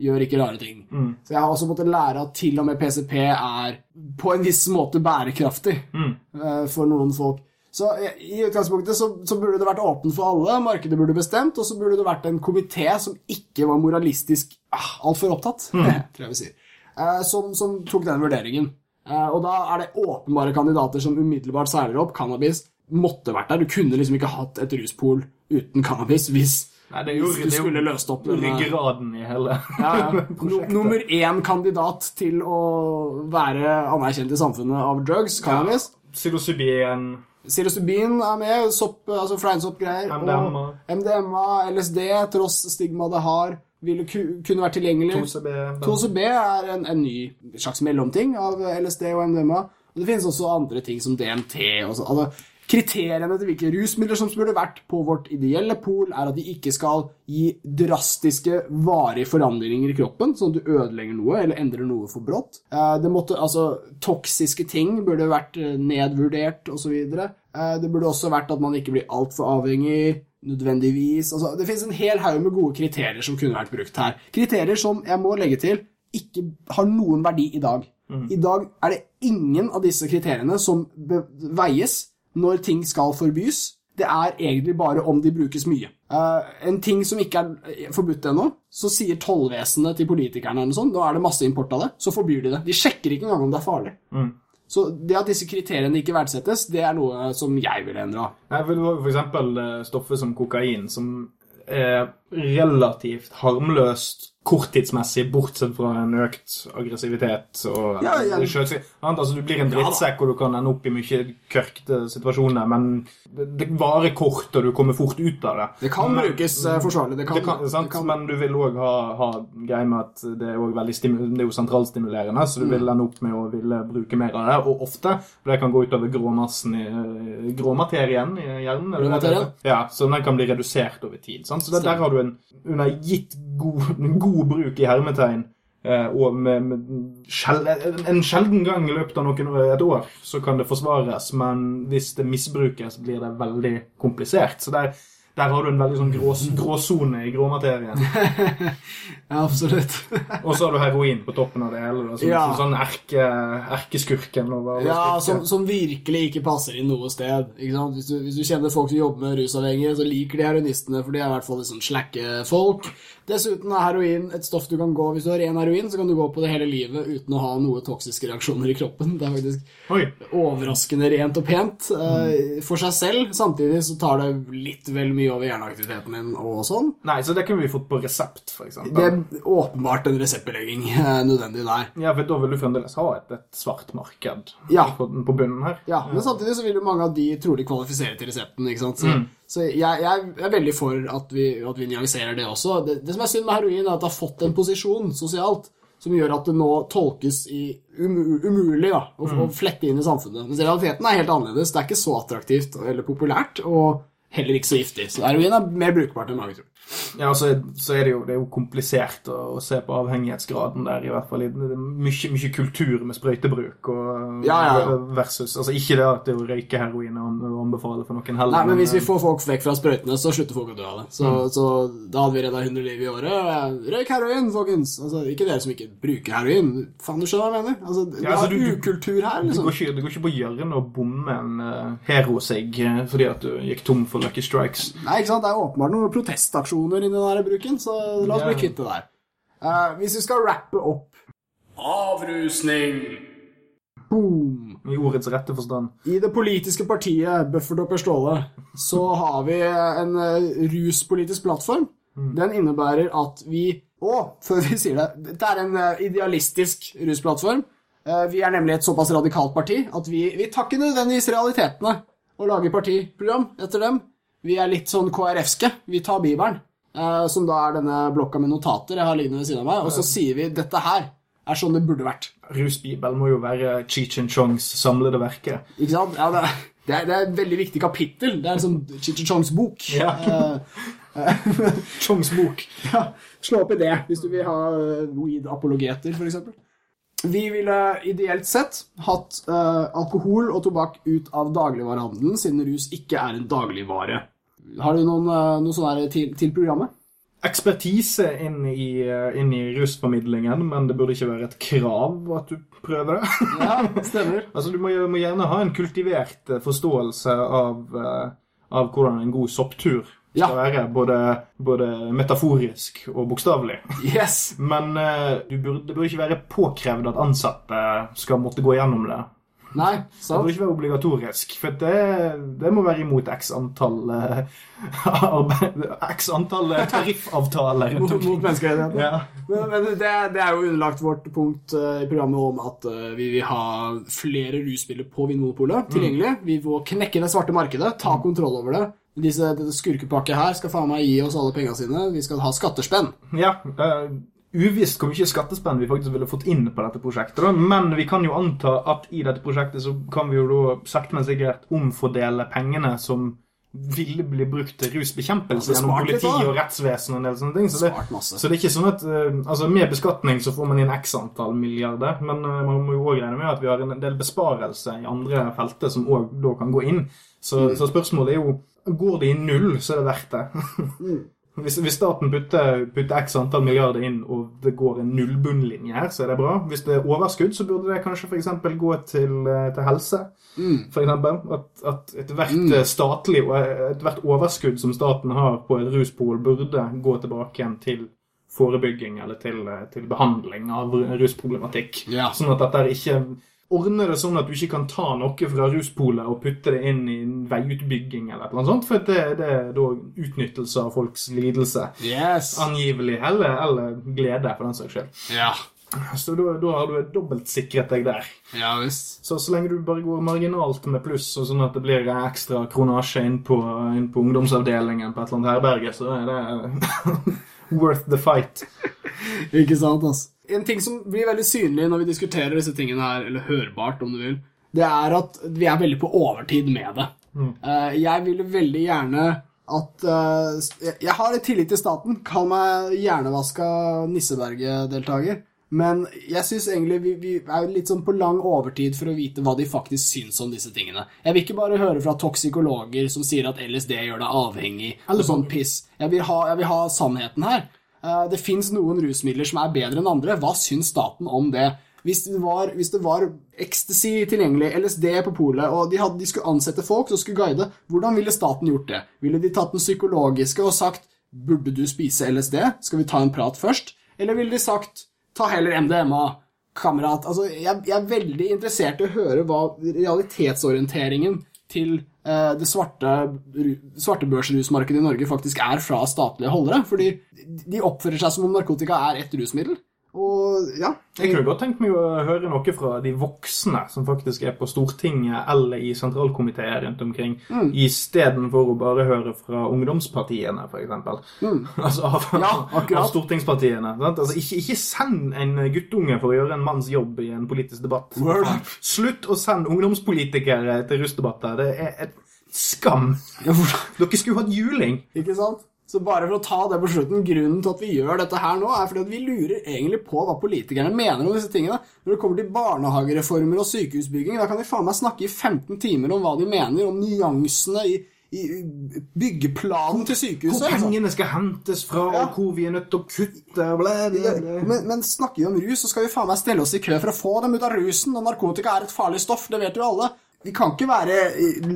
gjør ikke rare ting. Så jeg har også måttet lære at til og med PCP er på en viss måte bærekraftig eh, for noen folk. Så i utgangspunktet så, så burde det vært åpent for alle, markedet burde bestemt, og så burde det vært en komité som ikke var moralistisk ah, altfor opptatt, tror jeg vi sier, eh, som, som tok den vurderingen. Eh, og da er det åpenbare kandidater som umiddelbart seiler opp. Cannabis måtte vært der. Du kunne liksom ikke hatt et ruspol uten cannabis hvis, Nei, det er jo, hvis du skulle løst opp denne- ryggraden i hele ja, ja. Nummer én kandidat til å være anerkjent i samfunnet av drugs, cannabis. Psilocybin Psilocybin er med, sopp, altså fleinsoppgreier. MDMA. Og MDMA, LSD, tross stigmaet det har, ville ku, kunne vært tilgjengelig. 2CB 2CB er en, en ny slags mellomting av LSD og MDMA. Og det finnes også andre ting som DMT. Og så, altså, kriteriene til hvilke rusmidler som burde vært på vårt ideelle pol, er at de ikke skal gi drastiske, varige forandringer i kroppen, sånn at du ødelegger noe eller endrer noe for brått. Eh, Det måtte, altså, toksiske ting burde vært eh, nedvurdert osv. Det burde også vært at man ikke blir altfor avhengig nødvendigvis. Altså, det finnes en hel haug med gode kriterier som kunne vært brukt her. Kriterier som, jeg må legge til, ikke har noen verdi i dag. I dag er det ingen av disse kriteriene som veies når ting skal forbys. Det er egentlig bare om de brukes mye. Uh, en ting som ikke er forbudt ennå, så sier tollvesenet til politikerne eller sånt, nå er det masse import av det, så forbyr de det. De sjekker ikke engang om det er farlig. Så det at disse kriteriene ikke verdsettes, det er noe som jeg vil endre av. Nei, for for eksempel eh, stoffet som kokain, som er relativt harmløst korttidsmessig, bortsett fra en økt aggressivitet og Ja, ja. Altså, Du blir en drittsekk, og du kan ende opp i mye kørkte situasjoner, men det, varer kort, og du kommer fort ut av det. Det kan men, brukes eh, forsvarlig. Det kan, det kan, det kan- Men du vil òg ha, ha greie med at det er, veldig det er jo sentralstimulerende, så du Mm. vil ende opp med å ville bruke mer av det. Og ofte, for det kan gå utover gråmassen i eh, gråmaterien i hjernen. eller? Ja, så den kan bli redusert over tid. Sant? Så det, der har du en under gitt god, god bruk i hermetegn. eh, og med, med en- en sjelden gang i løpet av noen, et år så kan det forsvares, men hvis det misbrukes, blir det veldig komplisert. Så der, der har du en veldig sånn grå, gråsone i gråmaterien. Ja, absolutt. Og så har du heroin på toppen av det hele. Da, som, Ja. sånn erke, erkeskurken over Ja, som, som virkelig ikke passer inn noe sted. Hvis, du, hvis du kjenner folk som jobber med rusavhengige, så liker de heroinistene, for de er i hvert fall litt sånn slakke folk. Dessuten er heroin et stoff du kan gå Hvis du har ren heroin, så kan du gå på det hele livet uten å ha noe toksiske reaksjoner i kroppen. Det er faktisk Oi. overraskende rent og pent mm. for seg selv. Samtidig så tar det litt vel mye over hjerneaktiviteten din og sånn. Nei, så det kunne vi fått på resept, eksempel. Det er åpenbart en reseptbelegging eh, nødvendig der. Ja, for da vil du fremdeles ha et, et svart marked Ja. på, på bunnen her. Ja, men samtidig så vil jo mange av de trolig kvalifisere til resepten, ikke sant? Så, Så jeg, jeg er veldig for at vi, at vi nyanserer det også. Det, det som er synd med heroin, er at det har fått en posisjon sosialt som gjør at det nå tolkes i um, umulig da, å, å flette inn i samfunnet. Mens realiteten er helt annerledes. Det er ikke så attraktivt eller populært, og heller ikke så giftig. Så heroin er mer brukbart enn mange tror. Ja, så, så er det jo, det er jo komplisert å, å se på avhengighetsgraden der, i hvert fall. Det er mye, mye kultur med sprøytebruk og Ja, ja, versus Altså ikke det at det å røyke heroin er å anbefale for noen heller. Nei, men hvis vi eh, får folk vekk fra sprøytene, så slutter folk å dø av det. Så, så da hadde vi redda 100 liv i året. Røyk heroin, folkens! Altså, ikke dere som ikke bruker heroin. Faen, du skjønner hva jeg mener? Altså, vi Ja, altså, har ukultur her, liksom. Du går, ikke, du går ikke på hjørnet og bommer en uh, herosigg eh, fordi at du gikk tom for Lucky Strikes. Nei, ikke sant? Det er åpenbart noen protestaksjoner i den der bruken, så la oss bli kvitt det der. Uh, hvis vi skal rappe opp Avrusning. Boom! I ordets rette forstand. I det politiske partiet Buffert og Per Ståle så har vi en eh, ruspolitisk plattform. Den innebærer at vi Å, før vi sier det, dette er en eh, idealistisk rusplattform. Eh, Vi er nemlig et såpass radikalt parti at vi, vi tar ikke nødvendigvis realitetene og lager partiprogram etter dem. Vi er litt sånn KrF-ske. Vi tar Bibelen, som da er denne blokka med notater jeg har liggende ved siden av meg, og så sier vi dette her er sånn det burde vært. Rusbibel må jo være Cheech and Chongs samlede verke. Ikke sant? Ja, det, det, er, det er et veldig viktig kapittel. Det er liksom Chichichongs bok. Ja. Eh, Chongs bok. ja, slå opp i det hvis du vil ha eh, weed-apologeter, f.eks. Vi ville ideelt sett hatt uh, alkohol og tobakk ut av dagligvarehandelen, siden rus ikke er en dagligvare. Har du noen, eh, noe sånn til, til programmet? Ekspertise inn i, eh, inn i rusformidlingen, men det burde ikke være et krav at du prøver det. Ja, stemmer. altså, du må, må gjerne ha en kultivert eh, forståelse av, av hvordan en god sopptur skal Ja. være, både, både metaforisk og bokstavelig. Yes. Men uh, du burde, det burde ikke være påkrevd at ansatte skal måtte gå gjennom det. Nei, sant? Det bør ikke være obligatorisk, for det, det må være imot x antall eh, arbeid, x antall eh, tariffavtaler. Mot, mot menneskerettighetene. Ja. Men, men det, det er jo underlagt vårt punkt eh, i programmet om at vi vil ha flere rusmidler på Vinmonopolet tilgjengelig. Vi må knekke det svarte markedet, ta kontroll over det. Disse, dette skurkepakket her skal faen meg gi oss alle penga sine. Vi skal ha skattespenn. Ja, eh, uvisst hvor mye skattespenn vi faktisk ville fått inn på dette prosjektet. Da. Men vi kan jo anta at i dette prosjektet så kan vi jo da sakte, men sikkert omfordele pengene som ville bli brukt til rusbekjempelse Ja, gjennom litt, politi og rettsvesen og en del sånne ting. Så det, så det er ikke sånn at uh, altså Med beskatning så får man inn x antall milliarder, men uh, man må jo òg regne med at vi har en del besparelse i andre felter som òg da kan gå inn. Så, Mm. så spørsmålet er jo Går det i null, så er det verdt det. Hvis, hvis staten putter, putter x antall milliarder inn, og det går en nullbunnlinje her, så er det bra. Hvis det er overskudd, så burde det kanskje f.eks. gå til, eh, til helse. Mm. For eksempel, at, at ethvert mm. statlig ethvert overskudd som staten har på et ruspol, burde gå tilbake igjen til forebygging eller til, eh, til behandling av rusproblematikk. Ja. Sånn at dette ikke Ordne det sånn at du ikke kan ta noe fra ruspolet og putte det inn i en veiutbygging eller noe sånt, for det, det er da utnyttelse av folks lidelse. Yes. Angivelig, eller, eller glede, for den saks skyld. Ja. Så da, da har du dobbeltsikret deg der. Ja visst. Så så lenge du bare går marginalt med pluss, og sånn at det blir ekstra kronasje inn på, inn på ungdomsavdelingen på et eller annet herberge, så er det worth the fight. Ikke sant, altså. En ting som blir veldig synlig når vi diskuterer disse tingene her, eller hørbart, om du vil, det er at vi er veldig på overtid med det. Eh, jeg ville veldig gjerne at eh, Jeg har litt tillit til staten. Kall meg hjernevaska Nisseberget-deltaker. Men jeg syns egentlig vi, vi er litt sånn på lang overtid for å vite hva de faktisk syns om disse tingene. Jeg vil ikke bare høre fra toksikologer som sier at LSD gjør deg avhengig, eller sånn piss. Jeg vil ha, jeg vil ha sannheten her. Eh, Det fins noen rusmidler som er bedre enn andre. Hva syns staten om det? Hvis det var, hvis det var ecstasy tilgjengelig, LSD på polet, og de, hadde, de skulle ansette folk som skulle guide, hvordan ville staten gjort det? Ville de tatt den psykologiske og sagt burde du spise LSD? Skal vi ta en prat først? Eller ville de sagt ta heller MDMA, kamerat? Altså, jeg, jeg er veldig interessert i å høre hva realitetsorienteringen til det svarte, svarte børsrusmarkedet i Norge faktisk er fra statlige holdere. Fordi de oppfører seg som om narkotika er ett rusmiddel. Og ja. Jeg kunne godt tenkt meg å høre noe fra de voksne som faktisk er på Stortinget eller i sentralkomiteer rundt omkring, Mm. istedenfor å bare høre fra ungdomspartiene, f.eks. altså av, Mm. Ja, av stortingspartiene. Sant? Altså, ikke, ikke send en guttunge for å gjøre en manns jobb i en politisk debatt. Word. Slutt å sende ungdomspolitikere til russdebatter. Det er et skam. Dere skulle hatt juling. Ikke sant? Så bare for å ta det på slutten, grunnen til at vi gjør dette her nå, er fordi at vi lurer egentlig på hva politikerne mener om disse tingene. Når det kommer til barnehagereformer og sykehusbygging, da kan de faen meg snakke i 15 timer om hva de mener om nyansene i, i byggeplanen til sykehuset. Hvor altså. pengene skal hentes fra, Ja. og hvor vi er nødt til å kutte. ble, ble, ble. Men, men snakker vi om rus, så skal vi faen meg stelle oss i kø for å få dem ut av rusen. Og narkotika er et farlig stoff, det vet jo alle. Vi kan ikke være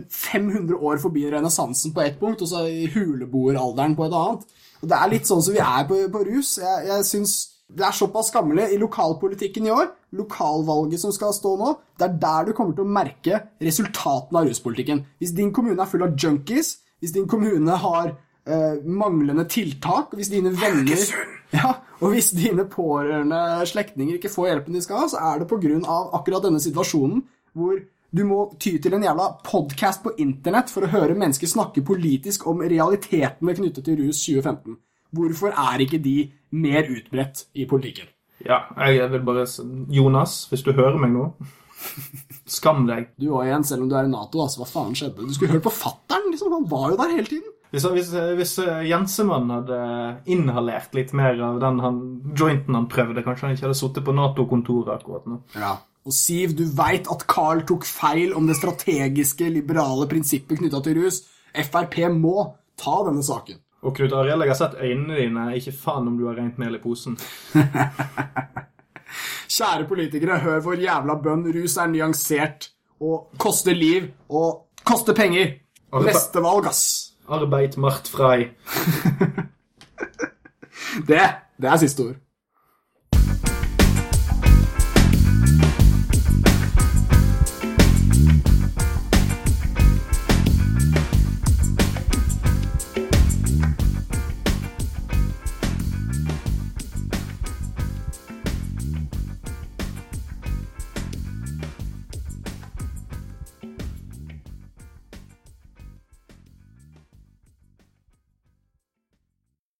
500 år forbi renessansen på ett punkt, og så i huleboeralderen på et annet. Og Det er litt sånn som vi er på, på rus. Jeg, jeg synes Det er såpass skammelig i lokalpolitikken i år, lokalvalget som skal stå nå, det er der du kommer til å merke resultatene av ruspolitikken. Hvis din kommune er full av junkies, hvis din kommune har eh, manglende tiltak, hvis dine venner ja, og hvis dine pårørende slektninger ikke får hjelpen de skal ha, så er det pga. akkurat denne situasjonen hvor du må ty til en jævla podkast på internett for å høre mennesker snakke politisk om realitetene knyttet til rus 2015. Hvorfor er ikke de mer utbredt i politikken? Ja, jeg vil bare Jonas, hvis du hører meg nå Skam deg. Du òg igjen, selv om du er i Nato, altså, hva faen skjedde? Du skulle hørt på fattern, liksom. Han var jo der hele tiden. Hvis, hvis, hvis eh, Jensemann hadde inhalert litt mer av den han, jointen han prøvde, kanskje han ikke hadde sittet på Nato-kontoret akkurat nå. Ja. Og Siv, du veit at Carl tok feil om det strategiske, liberale prinsippet knytta til rus. Frp må ta denne saken. Og Knut Arild, jeg har sett øynene dine. Ikke faen om du har rent mel i posen. Kjære politikere, hør vår jævla bønn. Rus er nyansert og koster liv og koster penger. Arbe Neste valg, ass. Arbeid Mart frei. Det, det er siste ord.